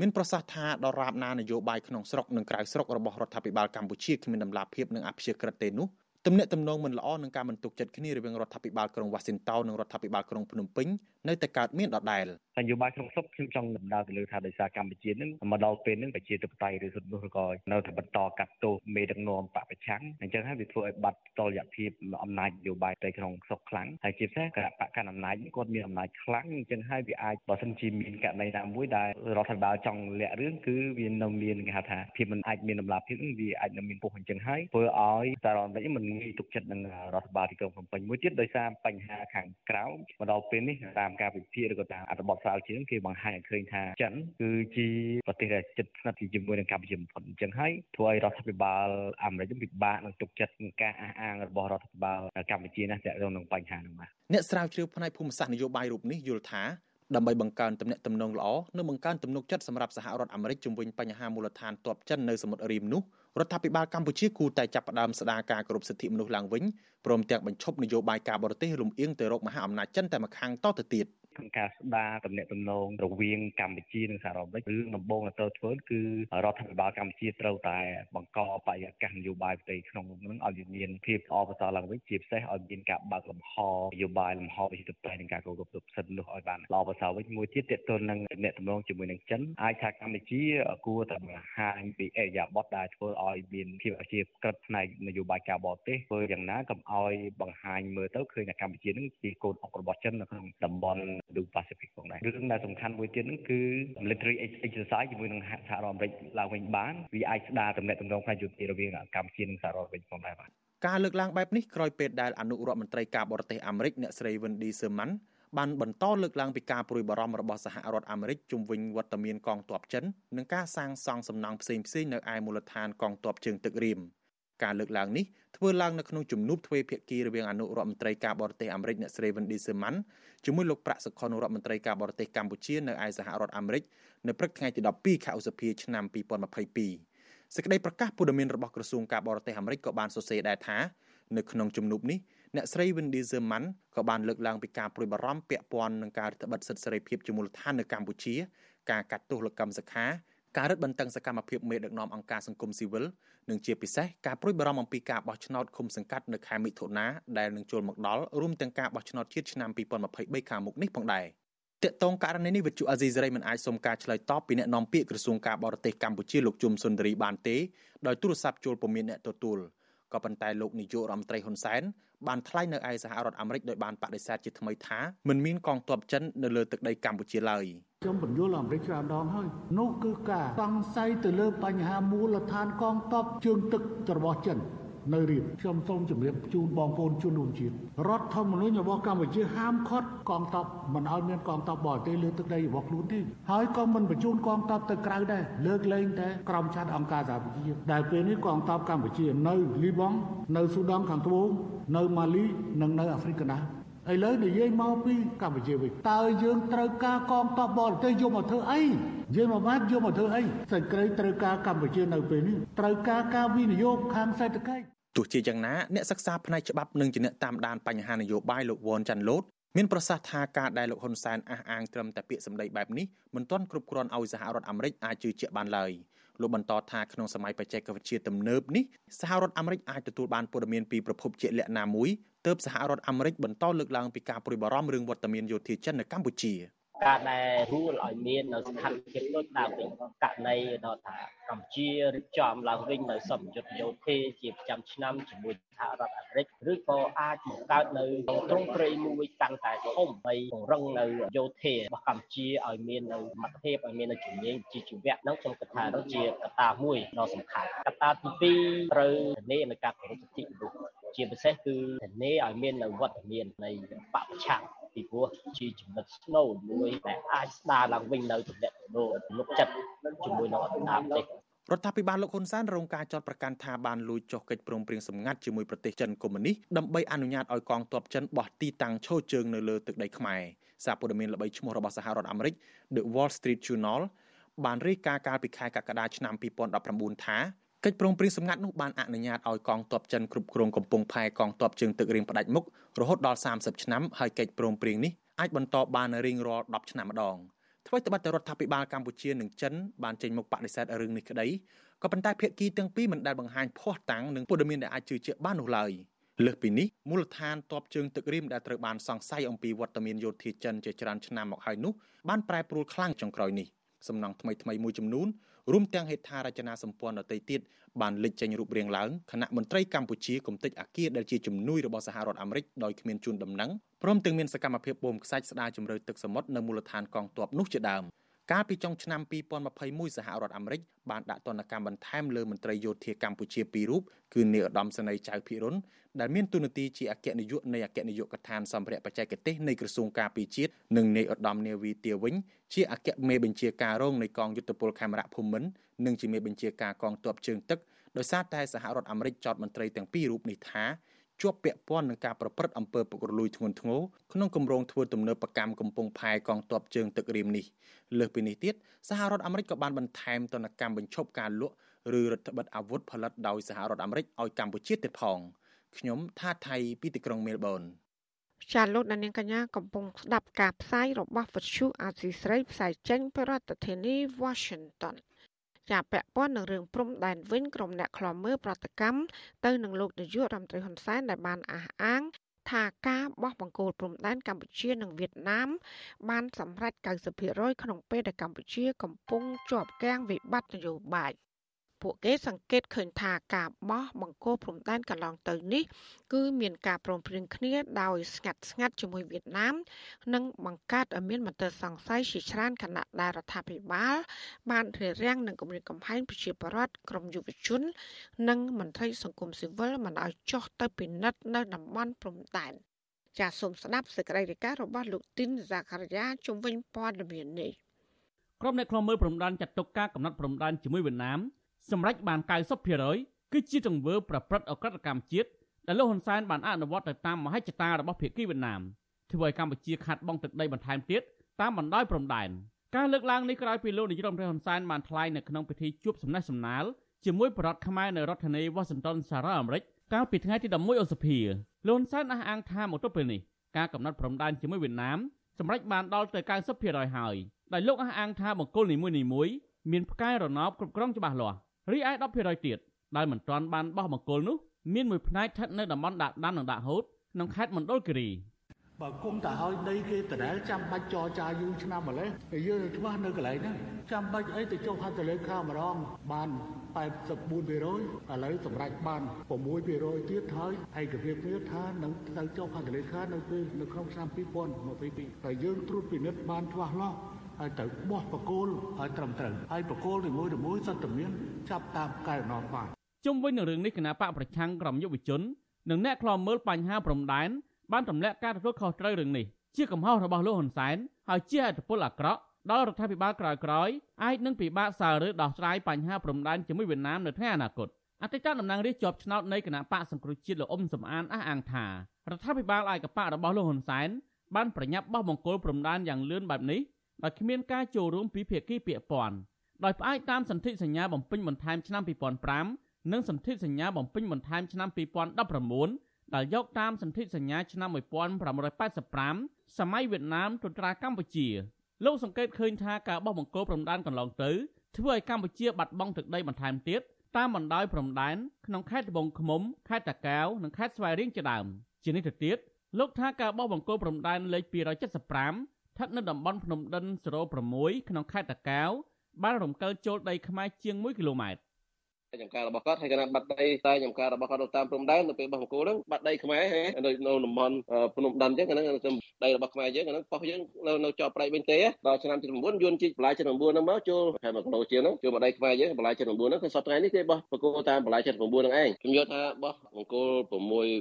មានប្រសាសន៍ថាដរាបណានយោបាយក្នុងស្រុកនិងក្រៅស្រុករបស់រដ្ឋាភិបាលកម្ពុជាគ្មានដំណាភាពនិងអព្យាក្រឹតទេនោះ ទំនាក់ទំនងមិនល្អនឹងការមិនទុកចិត្តគ្នារវាងរដ្ឋាភិបាលក្រុងវ៉ាស៊ីនតោននិងរដ្ឋាភិបាលក្រុងភ្នំពេញនៅតែកើតមានដដែលនយោបាយក្នុងស្រុកខ្ញុំចង់ដំណើរទៅលើថាដោយសារកម្ពុជានឹងមកដល់ពេលនឹងប្រជាធិបតេយ្យឬសិទ្ធិមនុស្សក៏នៅតែបន្តកាត់ទោសមេដឹកនាំបពប្រឆាំងអញ្ចឹងហើយវាធ្វើឲ្យបាត់តលយភាពអំណាចនយោបាយទៅក្នុងស្រុកខ្លាំងហើយជាពិសេសគណៈបកកណ្ដាលអំណាចគាត់មានអំណាចខ្លាំងអញ្ចឹងហើយវាអាចបើសិនជាមានករណីណាមួយដែលរដ្ឋាភិបាលចង់លាក់រឿងគឺវានៅមានគេហៅថាភាពមិនអាចមានដំណាភាពវាអាចនៅមានពុះអញ្ចឹងហើយធ្វើឲ្យសាររដ្ឋអាមេរិកមិនងាយទុកចិត្តនឹងរដ្ឋបាលទីក្រុងភ្នំពេញមួយទៀតដោយសារបញ្ហាខាងក្រៅមកដល់ពេលនេះតាមការវិភាគឬក៏តាមអត្ថបទស្រាវជ្រាវគេបង្ហាញឲ្យឃើញថាចិនគឺជាប្រទេសដែលជិតស្និទ្ធជាមួយនឹងកម្ពុជាបំផុតអញ្ចឹងហើយធ្វើឲ្យរដ្ឋាភិបាលអាមេរិកពិបាកនឹងទុកចិត្តនឹងការអះអាងរបស់រដ្ឋាភិបាលកម្ពុជាណាស់ទាក់ទងនឹងបញ្ហានោះបាទអ្នកស្រាវជ្រាវផ្នែកភូមិសាស្ត្រនយោបាយរូបនេះយល់ថាដើម្បីបង្កើនទំនាក់ទំនងល្អនិងបង្កើនទំនុកចិត្តសម្រាប់សហរដ្ឋអាមេរិកជំវិញបញ្ហាមូលដ្ឋានទ័ពចិននៅសមុទ្ររីមនោះ រដ្ឋាភិបាលកម្ពុជាគូតែចាប់ផ្ដើមស្ដារការគោរពសិទ្ធិមនុស្សឡើងវិញព្រមទាំងបញ្ឈប់នយោបាយការបរទេសលំអៀងទៅរកមហាអំណាចចិនតែម្ខាងតទៅទៀត។ ក្នុងការស្ដារទំនាក់ទំនងរវាងកម្ពុជានិងសហរដ្ឋអាមេរិករឿងដំបូងដែលត្រូវធ្វើគឺរដ្ឋាភិបាលកម្ពុជាត្រូវតែបង្កបរិយាកាសនយោបាយផ្ទៃក្នុងនឹងឲ្យមានភាពល្អប្រសើរឡើងវិញជាពិសេសឲ្យមានការបើកលំហនយោបាយលំហប្រជាធិបតេយ្យនិងការគោរពសិទ្ធិមនុស្សឲ្យបានល្អប្រសើរវិញមួយទៀតទាក់ទងនឹងទំនាក់ទំនងជាមួយនឹងចិនអាចថាកម្ពុជាគួរតែបង្ហាញពីអេរយាប័តដែលធ្វើឲ្យមានភាពជាក្រិតផ្នែកនយោបាយការបរទេសធ្វើយ៉ាងណាកុំឲ្យបង្ហាញមើលទៅឃើញថាកម្ពុជានឹងជាកូនអុករបស់ចិននៅក្នុងតំបន់ Indo-Pacific ផងដែររឿងដែលសំខាន់មួយទៀតហ្នឹងគឺ military exercise ជាមួយនឹងសហរដ្ឋអាមេរិកឡើងវិញបានវាអាចស្ដារទំនាក់ទំនងផ្នែកយោធារវាងកម្ពុជានិងសហរដ្ឋអាមេរិកផងដែរបាទការលើកឡើងបែបនេះក្រោយពេលដែលអនុរដ្ឋមន្ត្រីការបរទេសអាមេរិកអ្នកស្រី Wendy Sherman បានបន្តលើកឡើងពីការព្រួយបារម្ភរបស់សហរដ្ឋអាមេរិកជុំវិញវត្តមានកងទ័ពចិននិងការសាងសង់សំណង់ផ្សេងៗនៅឯមូលដ្ឋានកងទ័ពជើងទឹករៀម ការលើកឡើងនេះធ្វើឡើងនៅក្នុងជំនួបទ្វេភាគីរវាងអនុរដ្ឋមន្ត្រីការបរទេសអាមេរិកអ្នកស្រី Wendy Sherman ជាមួយលោកប្រាក់សុខុនរដ្ឋមន្ត្រីការបរទេសកម្ពុជានៅឯសហរដ្ឋអាមេរិកនៅព្រឹកថ្ងៃទី12ខែឧសភាឆ្នាំ2022សេចក្តីប្រកាសព័ត៌មានរបស់ក្រសួងការបរទេសអាមេរិកក៏បានសរសេរដែរថានៅក្នុងជំនួបនេះអ្នកស្រី Wendy Sherman ក៏បានលើកឡើងពីការព្រួយបារម្ភពាក់ព័ន្ធនឹងការរឹតបន្តឹងសិទ្ធិសេរីភាពជាមូលដ្ឋាននៅកម្ពុជាការកាត់ទោសលោកកម្មសខា ការរឹតបន្តឹងសកម្មភាពមេដឹកនាំអង្គការសង្គមស៊ីវិលនិងជាពិសេសការប្រួយបារម្ភអំពីការបោះឆ្នោតឃុំសង្កាត់នៅខែមិថុនាដែលនឹងចូលមកដល់រួមទាំងការបោះឆ្នោតជាតិឆ្នាំ2023ខាងមុខនេះផងដែរតកតងករណីនេះវិទ្យុអាស៊ីសេរីមិនអាចសុំការឆ្លើយតបពីអ្នកនាំពាក្យក្រសួងការបរទេសកម្ពុជាលោកជុំសុនទរីបានទេដោយទូរស័ព្ទចូលពុំមានអ្នកទទួលក៏ប៉ុន្តែលោកនាយករដ្ឋមន្ត្រីហ៊ុនសែនបានថ្លែងនៅឯសហរដ្ឋអាមេរិកដោយបានបដិសេធជាថ្មីថាមិនមានកងទ័ពចិននៅលើទឹកដីកម្ពុជាឡើយ ខ្ញុំបញ្យល់អាមេរិកច្រើនដងហើយនោះគឺការសង្ស័យទៅលើបញ្ហាមូលដ្ឋានកងទ័ពជើងទឹករបស់ចិននៅរៀបខ្ញុំសូមជម្រាបជូនបងប្អូនជនរួមជាតិរដ្ឋធម្មនុញ្ញរបស់កម្ពុជាហាមឃាត់កងទ័ពមិនឲ្យមានកងទ័ពបរទេសលើទឹកដីរបស់ខ្លួនទេហើយក៏មិនបញ្ជូនកងទ័ពទៅក្រៅដែរលើកលែងតែក្រុមឆាត់អង្គការសហប្រជាជាតិដែលពេលនេះកងទ័ពកម្ពុជានៅលីបង់នៅស៊ូដង់ខាងត្បូងនៅម៉ាលីនិងនៅអាហ្វ្រិកកណ្ដាល ឥឡូវនិយាយមកពីកម្ពុជាវិញតើយើងត្រូវការកងទ័ពបរទេសយកមកធ្វើអីនិយាយមកបានយកមកធ្វើអីសេចក្តីត្រូវការកម្ពុជានៅពេលនេះត្រូវការការវិនិយោគខាងសេដ្ឋកិច្ចទោះជាយ៉ាងណាអ្នកសិក្សាផ្នែកច្បាប់និងជាអ្នកតាមដានបញ្ហានយោបាយលោកវ៉ាន់ចាន់ឡូតមានប្រសាសន៍ថាការដែលលោកហ៊ុនសែនអះអាងត្រឹមតែពាក្យសម្ដីបែបនេះមិនទាន់គ្រប់គ្រាន់ឲ្យសហរដ្ឋអាមេរិកអាចជឿជាក់បានឡើយ លោកបន្តថាក្នុងសម័យបច្ចេកវិទ្យាទំនើបនេះសហរដ្ឋអាមេរិកអាចទទួលបានព័ត៌មានពីប្រភពជាក់លាក់ណាមួយទើបសហរដ្ឋអាមេរិកបន្តលើកឡើងពីការព្រួយបារម្ភរឿងវត្តមានយោធាចិននៅកម្ពុជា។ ការដែលរួលឲ្យមាននៅស្ថានភាពដូចដើមវិញករណីដល់ថាកម្ពុជារៀបចំឡើងវិញនៅសម្ពយុទ្ធយោធាជាប្រចាំឆ្នាំជាមួយសហរដ្ឋអាមេរិកឬក៏អាចបង្កើតនៅទ្រង់ទ្រាយមួយកាន់តែធំដើម្បីពង្រឹងនៅយោធារបស់កម្ពុជាឲ្យមាននៅសមត្ថភាពឲ្យមាននៅជំនាញជាជីវៈនោះខ្ញុំគិតថានោះជាកត្តាមួយដ៏សំខាន់កត្តាទី2ត្រូវធានានៅការគោរពសិទ្ធិមនុស្សជាពិសេសគឺធានាឲ្យមាននៅវត្តមាននៃបពប្រឆាំង ពីព្រោះជាចំណុចស្នូលមួយដែលអាចស្ដារឡើងវិញនៅទំនាក់ទំនងទំនុកចិត្តជាមួយនឹងអន្តរជាតិរដ្ឋាភិបាលលោកហ៊ុនសែនរងការចោទប្រកាន់ថាបានលួចចុះកិច្ចព្រមព្រៀងសម្ងាត់ជាមួយប្រទេសចិនកុម្មុយនីសដើម្បីអនុញ្ញាតឲ្យកងទ័ពចិនបោះទីតាំងឈរជើងនៅលើទឹកដីខ្មែរសារព័ត៌មានល្បីឈ្មោះរបស់សហរដ្ឋអាមេរិក The Wall Street Journal បានរាយការណ៍កាលពីខែកក្កដាឆ្នាំ2019ថា កិច្ចព្រមព្រៀងសម្ងាត់នោះបានអនុញ្ញាតឲ្យកងទ័ពចិនគ្រប់គ្រងកំពង់ផែកងទ័ពជើងទឹករៀងផ្ដាច់មុខរហូតដល់30ឆ្នាំហើយកិច្ចព្រមព្រៀងនេះអាចបន្តបានរៀងរាល់10ឆ្នាំម្ដងថ្មីត្បិតតែរដ្ឋាភិបាលកម្ពុជានិងចិនបានចេញមុខបដិសេធរឿងនេះក្តីក៏ប៉ុន្តែភាគីទាំងពីរមិនដែលបង្ហាញភ័ស្តុតាងនិងព័ត៌មានដែលអាចជឿជាក់បាននោះឡើយលើសពីនេះមូលដ្ឋានតបជើងទឹករៀមដែលត្រូវបានសង្ស័យអំពីវត្តមានយោធាចិនជាច្រើនឆ្នាំមកហើយនោះបានប្រែប្រួលខ្លាំងចុងក្រោយនេះសំណង់ថ្មីថ្មីមួយចំនួន រួមទាំងហេដ្ឋារចនាសម្ព័ន្ធដទៃទៀតបានលេចចេញរូបរាងឡើងគណៈមន្ត្រីកម្ពុជាគំតិចអាគារដែលជាជំនួយរបស់សហរដ្ឋអាមេរិកដោយគ្មានជូនដំណឹងព្រមទាំងមានសកម្មភាពបូមខ្សាច់ស្ដារជំរឿទឹកសមុទ្រនៅមូលដ្ឋានកងទ័ពនោះជាដើម កាលពីចុងឆ្នាំ2021សហរដ្ឋអាមេរិកបានដាក់ទណ្ឌកម្មបន្ថែមលើមន្ត្រីយោធាកម្ពុជាពីររូបគឺនាយឧត្តមសេនីយ៍ចៅភិរុនដែលមានទូនាទីជាអគ្គនាយកនៃអគ្គនាយកដ្ឋានសម្ភារៈបច្ចេកទេសនៃក្រសួងការពារជាតិនិងនាយឧត្តមនាវីទាវិញជាអគ្គមេបញ្ជាការរងនៃកងយុទ្ធពលខេមរៈភូមិន្ទនិងជាមេបញ្ជាការកងទ័ពជើងទឹកដោយសារតែសហរដ្ឋអាមេរិកចោទមន្ត្រីទាំងពីររូបនេះថា ជាប់ពាក់ព័ន្ធនឹងការប្រព្រឹត្តអំពើពុករលួយធ្ងន់ធ្ងរក្នុងគម្រោងធ្វើទំនើបកម្មកំពង់ផែកងទ័ពជើងទឹករៀមនេះលើសពីនេះទៀតសហរដ្ឋអាមេរិកក៏បានបន្ថែមទណ្ឌកម្មបញ្ឈប់ការលក់ឬរដ្ឋបិទអាវុធផលិតដោយសហរដ្ឋអាមេរិកឲ្យកម្ពុជាទៀតផងខ្ញុំថាថៃពីទីក្រុងមែលប៊នចាលោកដានៀងកញ្ញាកំពុងស្ដាប់ការផ្សាយរបស់វិទ្យុអាស៊ីស្រីផ្សាយចេញពីរដ្ឋធានី Washington ចាពាក់ព័ន្ធនឹងរឿងព្រំដែនវិញក្រុមអ្នកខ្លំមើលប្រតិកម្មទៅនឹងលោកនាយករដ្ឋមន្ត្រីហ៊ុនសែនដែលបានអះអាងថាការបោះបង្គោលព្រំដែនកម្ពុជានិងវៀតណាម បានសម្រេច90%ក្នុងពេលដែលកម្ពុជាកំពុងជាប់គាំងវិបត្តិនយោបាយ ពួកគេសង្កេតឃើញថាការបោះបង្គោលព្រំដែនកន្លងទៅនេះ គឺមានការព្រមព្រៀងគ្នាដោយស្ងាត់ស្ងាត់ជាមួយវៀតណាម និងបង្កើតឲ្យមានមន្ទិលសង្ស័យជាច្រើនគណៈដែលរដ្ឋាភិបាល បានរារាំងនឹងគម្រាមកំហែងប្រជាពលរដ្ឋក្រមយុវជន និងមន្ត្រីសង្គមស៊ីវិលមិនឲ្យចុះទៅពិនិត្យនៅតំបន់ព្រំដែនចាសសូមស្ដាប់សេចក្តីរាយការណ៍របស់លោកទីនសាការីយ៉ាជំវិញព័ត៌មាននេះក្រុមអ្នកខ្លំមើលព្រំដែនចាត់ទុកការកំណត់ព្រំដែនជាមួយវៀតណាម សម្រេចបាន90%គឺជាទង្វើប្រព្រឹត្តអក្រកម្មជាតិដែលលោកហ៊ុនសែនបានអនុវត្តទៅតាមមហិច្ឆតារបស់ភាគីវៀតណាមធ្វើឲ្យកម្ពុជាខាត់បងទឹកដីបន្ថែមទៀតតាមបណ្ដោយព្រំដែនការលើកឡើងនេះក្រោយពីលោកនាយរដ្ឋមន្ត្រីហ៊ុនសែនបានថ្លែងនៅក្នុងពិធីជួបសំណេះសំណាលជាមួយបរដ្ឋខ្មែរនៅរដ្ឋធានី Washington សហរដ្ឋអាមេរិកកាលពីថ្ងៃទី11ឧសភាលោកហ៊ុនសែនអះអាងថាមកទល់ពេលនេះការកំណត់ព្រំដែនជាមួយវៀតណាមសម្រេចបានដល់ទៅ90%ហើយដោយលោកអះអាងថាបង្គោលនីមួយៗមានផ្កាយរណបគ្រប់គ្រងច្បាស់លាស់ រីឯ10%ទៀតដែលមិនទាន់បានបោះបង្គោលនោះមានមួយផ្នែកស្ថិតនៅតំបន់ដាក់ដាននិងដាក់ហូតក្នុងខេត្តមណ្ឌលគិរីបើគុំតែឲ្យដីគេដដែលចាំបាច់ចរចាយូរឆ្នាំម្លេះតែយើងច្បាស់នៅកន្លែងហ្នឹងចាំបាច់អីទៅចុះហត្ថលេខាម្ដងបាន84%ឥឡូវសម្រាប់បាន6%ទៀតហើយឯកភាពគ្នាថានឹងទៅចុះហត្ថលេខានៅពេលនៅក្នុងឆ្នាំ2022តែយើងត្រួតពិនិត្យបានច្បាស់លាស់ ហើយត្រូវបោះបកគោលឲ្យត្រឹមត្រូវហើយបកគោលនីមួយៗសុទ្ធតែមានចាប់តាមកែនាំបានជុំវិញនឹងរឿងនេះគណៈបកប្រឆាំងក្រមយុវជននិងអ្នកខ្លាំមើលបញ្ហាព្រំដែនបានទម្លាក់ការទទួលខុសត្រូវរឿងនេះជាកំហុសរបស់លោកហ៊ុនសែនហើយជាអត្តពលអាក្រក់ដល់រដ្ឋាភិបាលក្រោយៗអាចនឹងពិបាកសាររើដោះស្រាយបញ្ហាព្រំដែនជាមួយវៀតណាមនៅថ្ងៃអនាគតអតីតតំណាងរាស្ត្រជាប់ឆ្នោតនៃគណៈបកសង្គ្រោះជាតិលោកអ៊ុំសំអានអះអាងថារដ្ឋាភិបាលឯកបករបស់លោកហ៊ុនសែនបានប្រញាប់បោះបង្គោលព្រំដែនយ៉ាងលឿនបែបនេះ ដោយគ្មានការចូលរួមពីភាគីពាក់ព័ន្ធដោយផ្អែកតាមសន្ធិសញ្ញាបំពេញបន្ថែមឆ្នាំ2005និងសន្ធិសញ្ញាបំពេញបន្ថែមឆ្នាំ2019ដែលយកតាមសន្ធិសញ្ញាឆ្នាំ1985សម័យវៀតណាមត្រួតត្រាកម្ពុជាលោកសង្កេតឃើញថាការបោះបង្គោលព្រំដែនកន្លងទៅធ្វើឲ្យកម្ពុជាបាត់បង់ទឹកដីបន្ថែមទៀតតាមបណ្ដោយព្រំដែនក្នុងខេត្តត្បូងឃ្មុំខេត្តតាកែវនិងខេត្តស្វាយរៀងជាដើមជានេះទៅទៀតលោកថាការបោះបង្គោលព្រំដែនលេខ275 ស្ថិតនៅតំបន់ភ្នំដិន06ក្នុងខេត្តតាកែវបានរំកិលចូលដីខ្មែរជាង1គីឡូម៉ែត្រ ចំការរបស់គាត់ហើយគណៈបាត់ដីតែចំការរបស់គាត់នៅតាមព្រំដែននៅពេលបោះបង្គោលហ្នឹងបាត់ដីខ្មែរហេនៅនៅតំបន់ភ្នំដិនអញ្ចឹងហ្នឹងដីរបស់ខ្មែរយើងហ្នឹងប៉ុស្តិ៍យើងនៅនៅជាប់ប្រៃវិញទេដល់ឆ្នាំ79យួនជីកបន្លាយ79ហ្នឹងមកចូលហើយមកគីឡូជាងហ្នឹងចូលមកដីខ្មែរយើងបន្លាយ79ហ្នឹងគឺសប្តាហ៍នេះគេបោះបង្គោលតាមបន្លាយ79ហ្នឹងឯងខ្ញុំយល់ថាបោះបង្គោល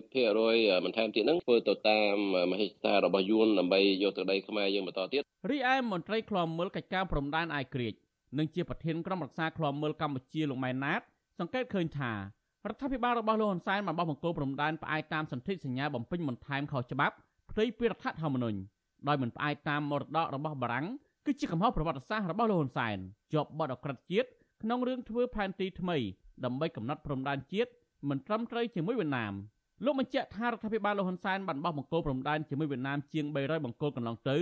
6%បន្ថែមទៀតហ្នឹងធ្វើទៅតាមមហិច្ឆតារបស់យួនដើម្បីយកទៅដីខ្មែរយើងបន្តទៀតរីឯមន្ត្រីឃ្លាំមើលកិច្ចការព្រំដែនអាយក្រិចនិងជាប្រធានក្រុមរក្សាឃ្លាំមើលកម្ពុជាលោកម៉ែនណាត សង្កេតឃើញថារដ្ឋាភិបាលរបស់លោកហ៊ុនសែនបានបោះបង្គោលព្រំដែនផ្អែកតាមសន្ធិសញ្ញាបំពេញបន្ថែមខុសច្បាប់ផ្ទៃពីរដ្ឋធម្មនុញ្ញដោយមិនផ្អែកតាមមរតករបស់បារាំងគឺជាកំហុសប្រវត្តិសាស្ត្ររបស់លោកហ៊ុនសែនជាប់បទអក្រិតជាតិក្នុងរឿងធ្វើផែនទីថ្មីដើម្បីកំណត់ព្រំដែនជាតិមិនត្រឹមត្រូវជាមួយវៀតណាមលោកបញ្ជាក់ថារដ្ឋាភិបាលលោកហ៊ុនសែនបានបោះបង្គោលព្រំដែនជាមួយវៀតណាមជាង300បង្គោលកន្លងទៅ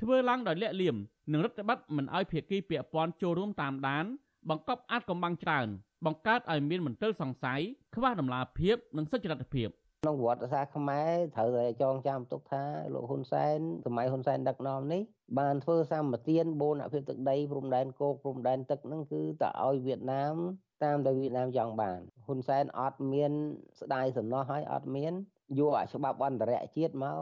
ធ្វើឡើងដោយលាក់លៀមនិងរដ្ឋបတ်មិនអោយភាគីពាក់ព័ន្ធចូលរួមតាមដានបង្កប់អាចកំបាំងច្រើន បង្កើតឲ្យមានមន្ទិលសង្ស័យខ្វះតម្លាភាពនិងសុចរិតភាពក្នុងប្រវត្តិសាស្ត្រខ្មែរត្រូវតែចងចាំទុកថាលោកហ៊ុនសែនសម័យហ៊ុនសែនដឹកនាំនេះបានធ្វើសម្បទានបូនអភិបទឹកដីព្រំដែនគោកព្រំដែនទឹកហ្នឹងគឺតើឲ្យវៀតណាមតាមតែវៀតណាមចង់បានហ៊ុនសែនអត់មានស្ដាយសំណោះហើយអត់មានយកអាច្បាប់អន្តរជាតិមក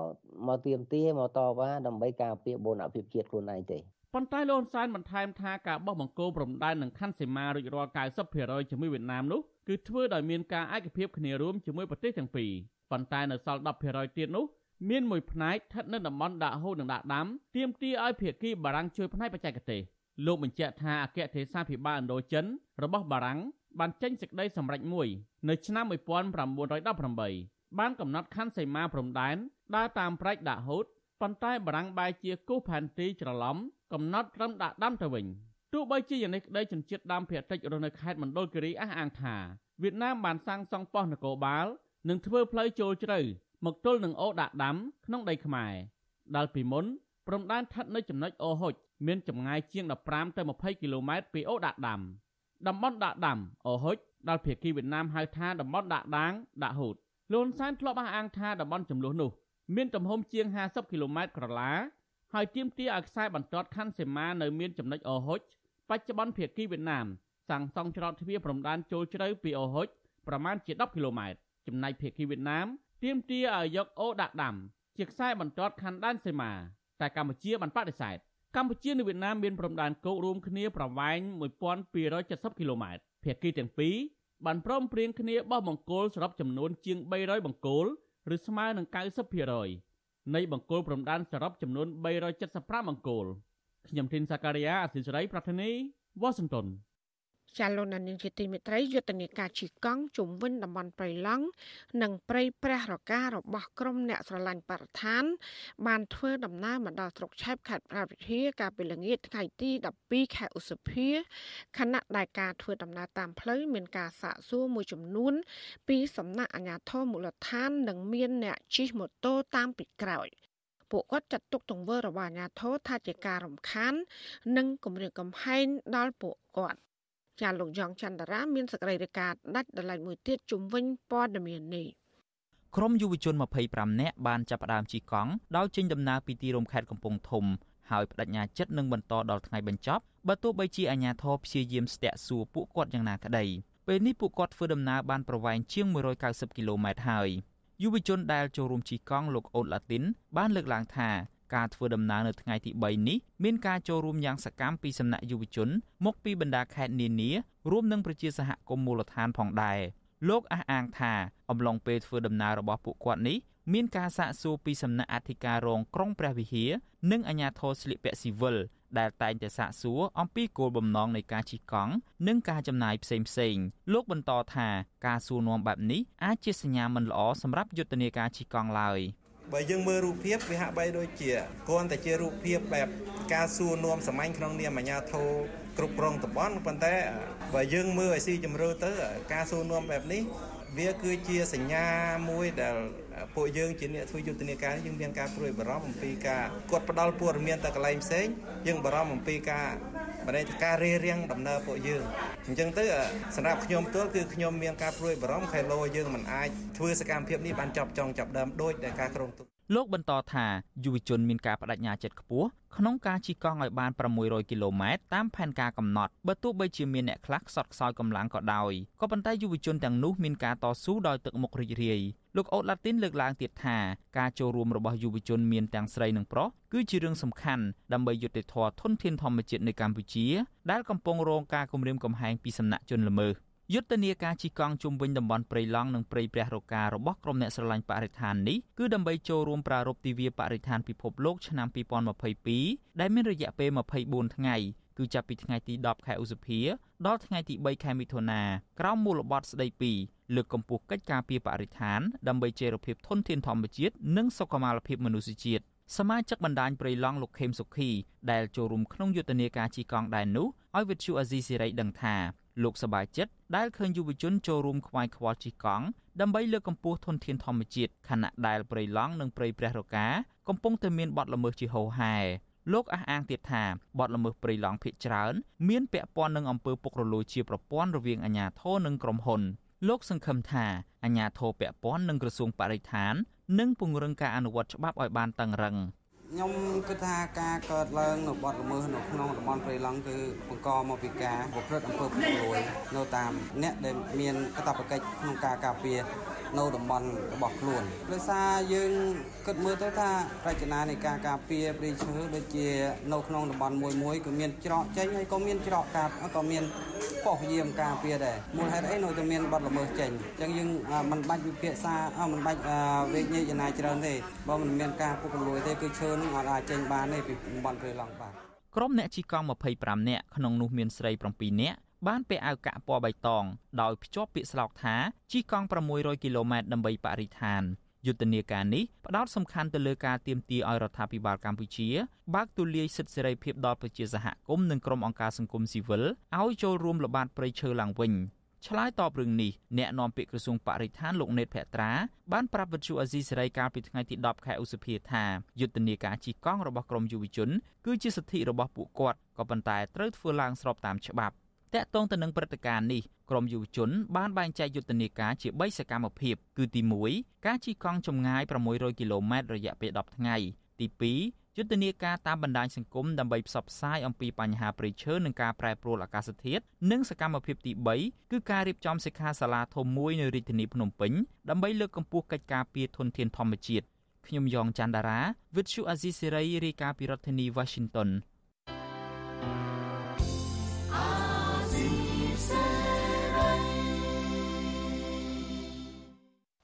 មកទៀមទាមកតវ៉ាដើម្បីការពារបូនអភិបជាតិខ្លួនឯងទេ ប៉ុន្តែលោកហ៊ុនសែនបន្ថែមថាការបោះបង្គោលព្រំដែននឹងខណ្ឌសីមារួចរាល់90%ជាមួយវៀតណាមនោះគឺធ្វើដោយមានការឯកភាពគ្នារួមជាមួយប្រទេសទាំងពីរប៉ុន្តែនៅសល់10%ទៀតនោះមានមួយផ្នែកស្ថិតនៅតំបន់ដាក់ហូតនិងដាក់ដាំទាមទារឲ្យភាគីបារាំងជួយផ្នែកបច្ចេកទេសលោកបញ្ជាក់ថាអគ្គទេសាភិបាលឥណ្ឌូចិនរបស់បារាំងបានចេញសេចក្តីសម្រេចមួយនៅឆ្នាំ1918បានកំណត់ខណ្ឌសីមាព្រំដែនដើរតាមប្រែកដាក់ហូតប៉ុន្តែបារាំងបែរជាគូសផែនទីច្រឡំ កំណត់ត្រឹមដាក់ដាំទៅវិញទោះបីជាយ៉ាងនេះក្តីជនជាតិដើមភាគតិចរស់នៅខេត្តមណ្ឌលគិរីអះអាងថាវៀតណាមបានសាងសង់ប៉ុស្តិ៍នគរបាលនិងធ្វើផ្លូវចូលជ្រៅមកទល់នឹងអូដាក់ដាំក្នុងដីខ្មែរដែលពីមុនព្រំដែនស្ថិតនៅចំណុចអូហុចមានចម្ងាយជាង15ទៅ20គីឡូម៉ែត្រពីអូដាក់ដាំតំបន់ដាក់ដាំអូហុចដែលភាគីវៀតណាមហៅថាតំបន់ដាក់ដាងដាក់ហូតលន់សានធ្លាប់អះអាងថាតំបន់ចំនួននោះមានទំហំជាង50គីឡូម៉ែត្រក្រឡា ហើយទាមទារឲ្យខ្សែបន្ទាត់ខណ្ឌសីមានៅមានចំណុចអូហុចបច្ចុប្បន្នភាគីវៀតណាមសាងសង់ច្រកទ្វារព្រំដែនចូលជ្រៅពីអូហុចប្រមាណជា10គីឡូម៉ែត្រចំណែកភាគីវៀតណាមទាមទារឲ្យយកអូដាក់ដាំជាខ្សែបន្ទាត់ខណ្ឌដែនសីមាតែកម្ពុជាបានបដិសេធកម្ពុជានិងវៀតណាមមានព្រំដែនគោករួមគ្នាប្រវែង1270គីឡូម៉ែត្រភាគីទាំងពីរបានព្រមព្រៀងគ្នាបោះបង្គោលសរុបចំនួនជាង300បង្គោលឬស្មើនឹង90% នៃបង្គោលព្រំដែនសរុបចំនួន375បង្គោលខ្ញុំធីនសាការីយ៉ាអសិលសេរីប្រធានីវ៉ាស៊ីនតោន ចាលោកនាងជាទីមេត្រីយុទ្ធនាការជីកង់ជុំវិញតំបន់ព្រៃឡង់និងព្រៃព្រះរការបស់ក្រមអ្នកស្រឡាញ់បរិស្ថាន បានធ្វើដំណើរមកដល់ស្រុកឆែបខេត្តព្រះវិហារកាលពីល្ងាចថ្ងៃទី12ខែឧសភាខណៈដែលការធ្វើដំណើរតាមផ្លូវមានការសាកសួរមួយចំនួន ពីសំណាក់អាជ្ញាធរមូលដ្ឋាន និងមានអ្នកជិះម៉ូតូតាមពីក្រោយពួកគាត់ចាត់ទុកទង្វើរបស់អាជ្ញាធរថាជាការរំខាន និងគំរាមកំហែងដល់ពួកគាត់ ចាលោកយ៉ងច័ន្ទរាមានសកម្មភាពដាច់ដライមួយទៀតជំវិញព័ត៌មាននេះក្រុមយុវជន25នាក់បានចាប់ផ្ដើមជិះកង់ដោយចេញដំណើរពីទីរួមខេត្តកំពង់ធំហើយបដិញ្ញាចិត្តនឹងបន្តដល់ថ្ងៃបញ្ចប់បើទោះបីជាអាជ្ញាធរព្យាយាមស្ទាក់សួរពួកគាត់យ៉ាងណាក្តីពេលនេះពួកគាត់ធ្វើដំណើរបានប្រវែងជាង190គីឡូម៉ែត្រហើយយុវជនដែលចូលរួមជិះកង់លោកអូនឡាទីនបានលើកឡើងថា ការធ្វើដំណើរនៅថ្ងៃទី3នេះមានការចូលរួមយ៉ាងសកម្មពីសំណាក់យុវជន មកពីបណ្ដាខេត្តនានារួមនឹងប្រជាសហគមន៍មូលដ្ឋានផងដែរលោកអះអាងថាអំឡុងពេលធ្វើដំណើររបស់ពួកគាត់នេះមានការសាកសួរពីសំណាក់អធិការរងក្រុងព្រះវិហារនិងអាជ្ញាធរស្លៀកពាក់ស៊ីវិលដែលតែងតែសាកសួរអំពីគោលបំណងនៃការជិះកង់និងការចំណាយផ្សេងផ្សេងលោកបន្តថាការសួរនាំបែបនេះអាចជាសញ្ញាមិនល្អសម្រាប់យុទ្ធនាការជិះកង់ឡើយ។ បើយើងមើលរូបភាពវាហាក់បីដូចជាគ្រាន់តែជារូបភាពបែបការសួរនាំសម្ាញ់ក្នុងនាមអាជ្ញាធរគ្រប់គ្រងតំបន់ប៉ុន្តែបើយើងមើលឲ្យស៊ីជម្រៅទៅការសួរនាំបែបនេះវាគឺជាសញ្ញាមួយដែលពួកយើងជាអ្នកធ្វើយុទ្ធនាការយើងមានការព្រួយបារម្ភអំពីការគាត់ផ្ដាល់ព័ត៌មានទៅកន្លែងផ្សេងយើងបារម្ភអំពីការ បរិយាការរៀបរៀងដំណើរពួកយើងអញ្ចឹងទៅសម្រាប់ខ្ញុំផ្ទាល់គឺខ្ញុំមានការព្រួយបារម្ភខែលោយើងមិនអាចធ្វើសកម្មភាពនេះបានចប់ចង់ចាប់ដើមដោយដែលការគ្រោងទុកលោកបន្តថាយុវជនមានការបដិញ្ញាចិត្តខ្ពស់ក្នុងការជិះកង់ឲ្យបាន600គីឡូម៉ែត្រតាមផែនការកំណត់បើទោះបីជាមានអ្នកខ្លះខ្សត់ខ្សោយកម្លាំងក៏ដោយក៏ប៉ុន្តែយុវជនទាំងនោះមានការតស៊ូដោយទឹកមុខរីករាយ លោកអូតឡាទីនលើកឡើងទៀតថាការចូលរួមរបស់យុវជនមានទាំងស្រីនិងប្រុសគឺជារឿងសំខាន់ដើម្បីយុត្តិធម៌ធនធានធម្មជាតិនៅកម្ពុជា ដែលកំពុងរងការគំរាមកំហែងពីសំណាក់ជនល្មើសយុទ្ធនាការជិះកង់ជុំវិញតំបន់ព្រៃឡង់និងព្រៃព្រះរការបស់ក្រុមអ្នកស្រឡាញ់បរិស្ថាននេះគឺដើម្បីចូលរួមប្រារព្ធទិវាបរិស្ថានពិភពលោកឆ្នាំ2022ដែលមានរយៈពេល24ថ្ងៃ គឺចាប់ពីថ្ងៃទី10ខែឧសភាដល់ថ្ងៃទី3ខែមិថុនាក្រោមមូលបត្រស្ដីពីលើកកម្ពស់កិច្ចការពារបរិស្ថានដើម្បីចីរភាពធនធានធម្មជាតិនិងសុខុមាលភាពមនុស្សជាតិសមាជិកបណ្ដាញព្រៃឡង់លោកខេមសុខីដែលចូលរួមក្នុងយុទ្ធនាការជិះកង់ដែរនោះឲ្យវិទ្យុអាស៊ីសេរីដឹងថាលោកសប្បាយចិត្តដែលឃើញយុវជនចូលរួមខ្វាយខ្វល់ជិះកង់ដើម្បីលើកកម្ពស់ធនធានធម្មជាតិខណៈដែលព្រៃឡង់និងព្រៃព្រះរកាកំពុងតែមានបទល្មើសជាហូរហែ លោកអះអាងទៀតថាបទល្មើសព្រៃឡង់ភ ieck ច្រើនមានពាក់ព័ន្ធនឹងអំពើពុករលួយជាប្រព័ន្ធរវាងអាជ្ញាធរនិងក្រុមហ៊ុនលោកសង្ឃឹមថាអាជ្ញាធរពាក់ព័ន្ធនឹងក្រសួងបរិស្ថាននឹងពង្រឹងការអនុវត្តច្បាប់ឲ្យបានតឹងរ៉ឹង។ ខ្ញុំគិតថាការកើតឡើងនៅបទល្មើសនៅក្នុងតំបន់ព្រៃឡង់គឺបង្កមកពីការប្រព្រឹត្តអំពើពុករលួយនៅតាមអ្នកដែលមានកាតព្វកិច្ចក្នុងការការពារនៅតំបន់របស់ខ្លួនដោយសារយើងគិតមើលទៅថារចនានៃការការពារព្រៃឈើដូចជានៅក្នុងតំបន់មួយមួយគឺមានច្រកចេញហើយក៏មានច្រកកាត់ក៏មានប៉ុស្តិ៍យាមការពារដែរមូលហេតុអីនៅតែមានបទល្មើសចេញអញ្ចឹងយើងមិនបាច់វិភាគសាមិនបាច់វេកញែកចំណាយច្រើនទេបើមិនមានការពុករលួយទេគឺឈើនឹងអត់អាចចេញបានទេពីតំបន់ព្រៃឡង់បាទក្រុមអ្នកជិះកង់25នាក់ក្នុងនោះមានស្រី7នាក់បានពាក់អាវកាក់ពណ៌បៃតងដោយភ្ជាប់ពាក្យស្លោកថាជិះកង់600គីឡូម៉ែត្រដើម្បីបរិស្ថានយុទ្ធនាការនេះផ្ដោតសំខាន់ទៅលើការទាមទារឲ្យរដ្ឋាភិបាលកម្ពុជាបើកទូលាយសិទ្ធិសេរីភាពដល់ប្រជាសហគមន៍និងក្រុមអង្គការសង្គមស៊ីវិលឲ្យចូលរួមល្បាតព្រៃឈើឡើងវិញ ឆ្លើយតបរឿងនេះអ្នកនាំពាក្យក្រសួងបរិស្ថានលោកណេតភក្ត្រាបានប្រាប់វិទ្យុអាស៊ីសេរីកាលពីថ្ងៃទី10ខែឧសភាថាយុទ្ធនាការជិះកង់របស់ក្រមយុវជនគឺជាសិទ្ធិរបស់ពួកគាត់ក៏ប៉ុន្តែត្រូវធ្វើឡើងស្របតាមច្បាប់តាក់ទងទៅនឹងព្រឹត្តិការណ៍នេះក្រមយុវជនបានបែងចែកយុទ្ធនាការជា3សកម្មភាព គឺទី1ការជិះកង់ចម្ងាយ600គីឡូម៉ែត្ររយៈពេល10ថ្ងៃទី2 យុទ្ធនាការតាមបណ្ដាញសង្គមដើម្បីផ្សព្វផ្សាយអំពីបញ្ហាព្រៃឈើនិងការប្រែប្រួលអាកាសធាតុនិងសកម្មភាពទី3គឺការរៀបចំសិក្ខាសាលាធំមួយនៅរាជធានីភ្នំពេញដើម្បីលើកកម្ពស់កិច្ចការពារធនធានធម្មជាតិខ្ញុំយ៉ងច័ន្ទដារាវិទ្យុអាស៊ីសេរីរាយការណ៍ពីរដ្ឋធានី Washington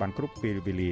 បានគ្រប់ពេលវេលា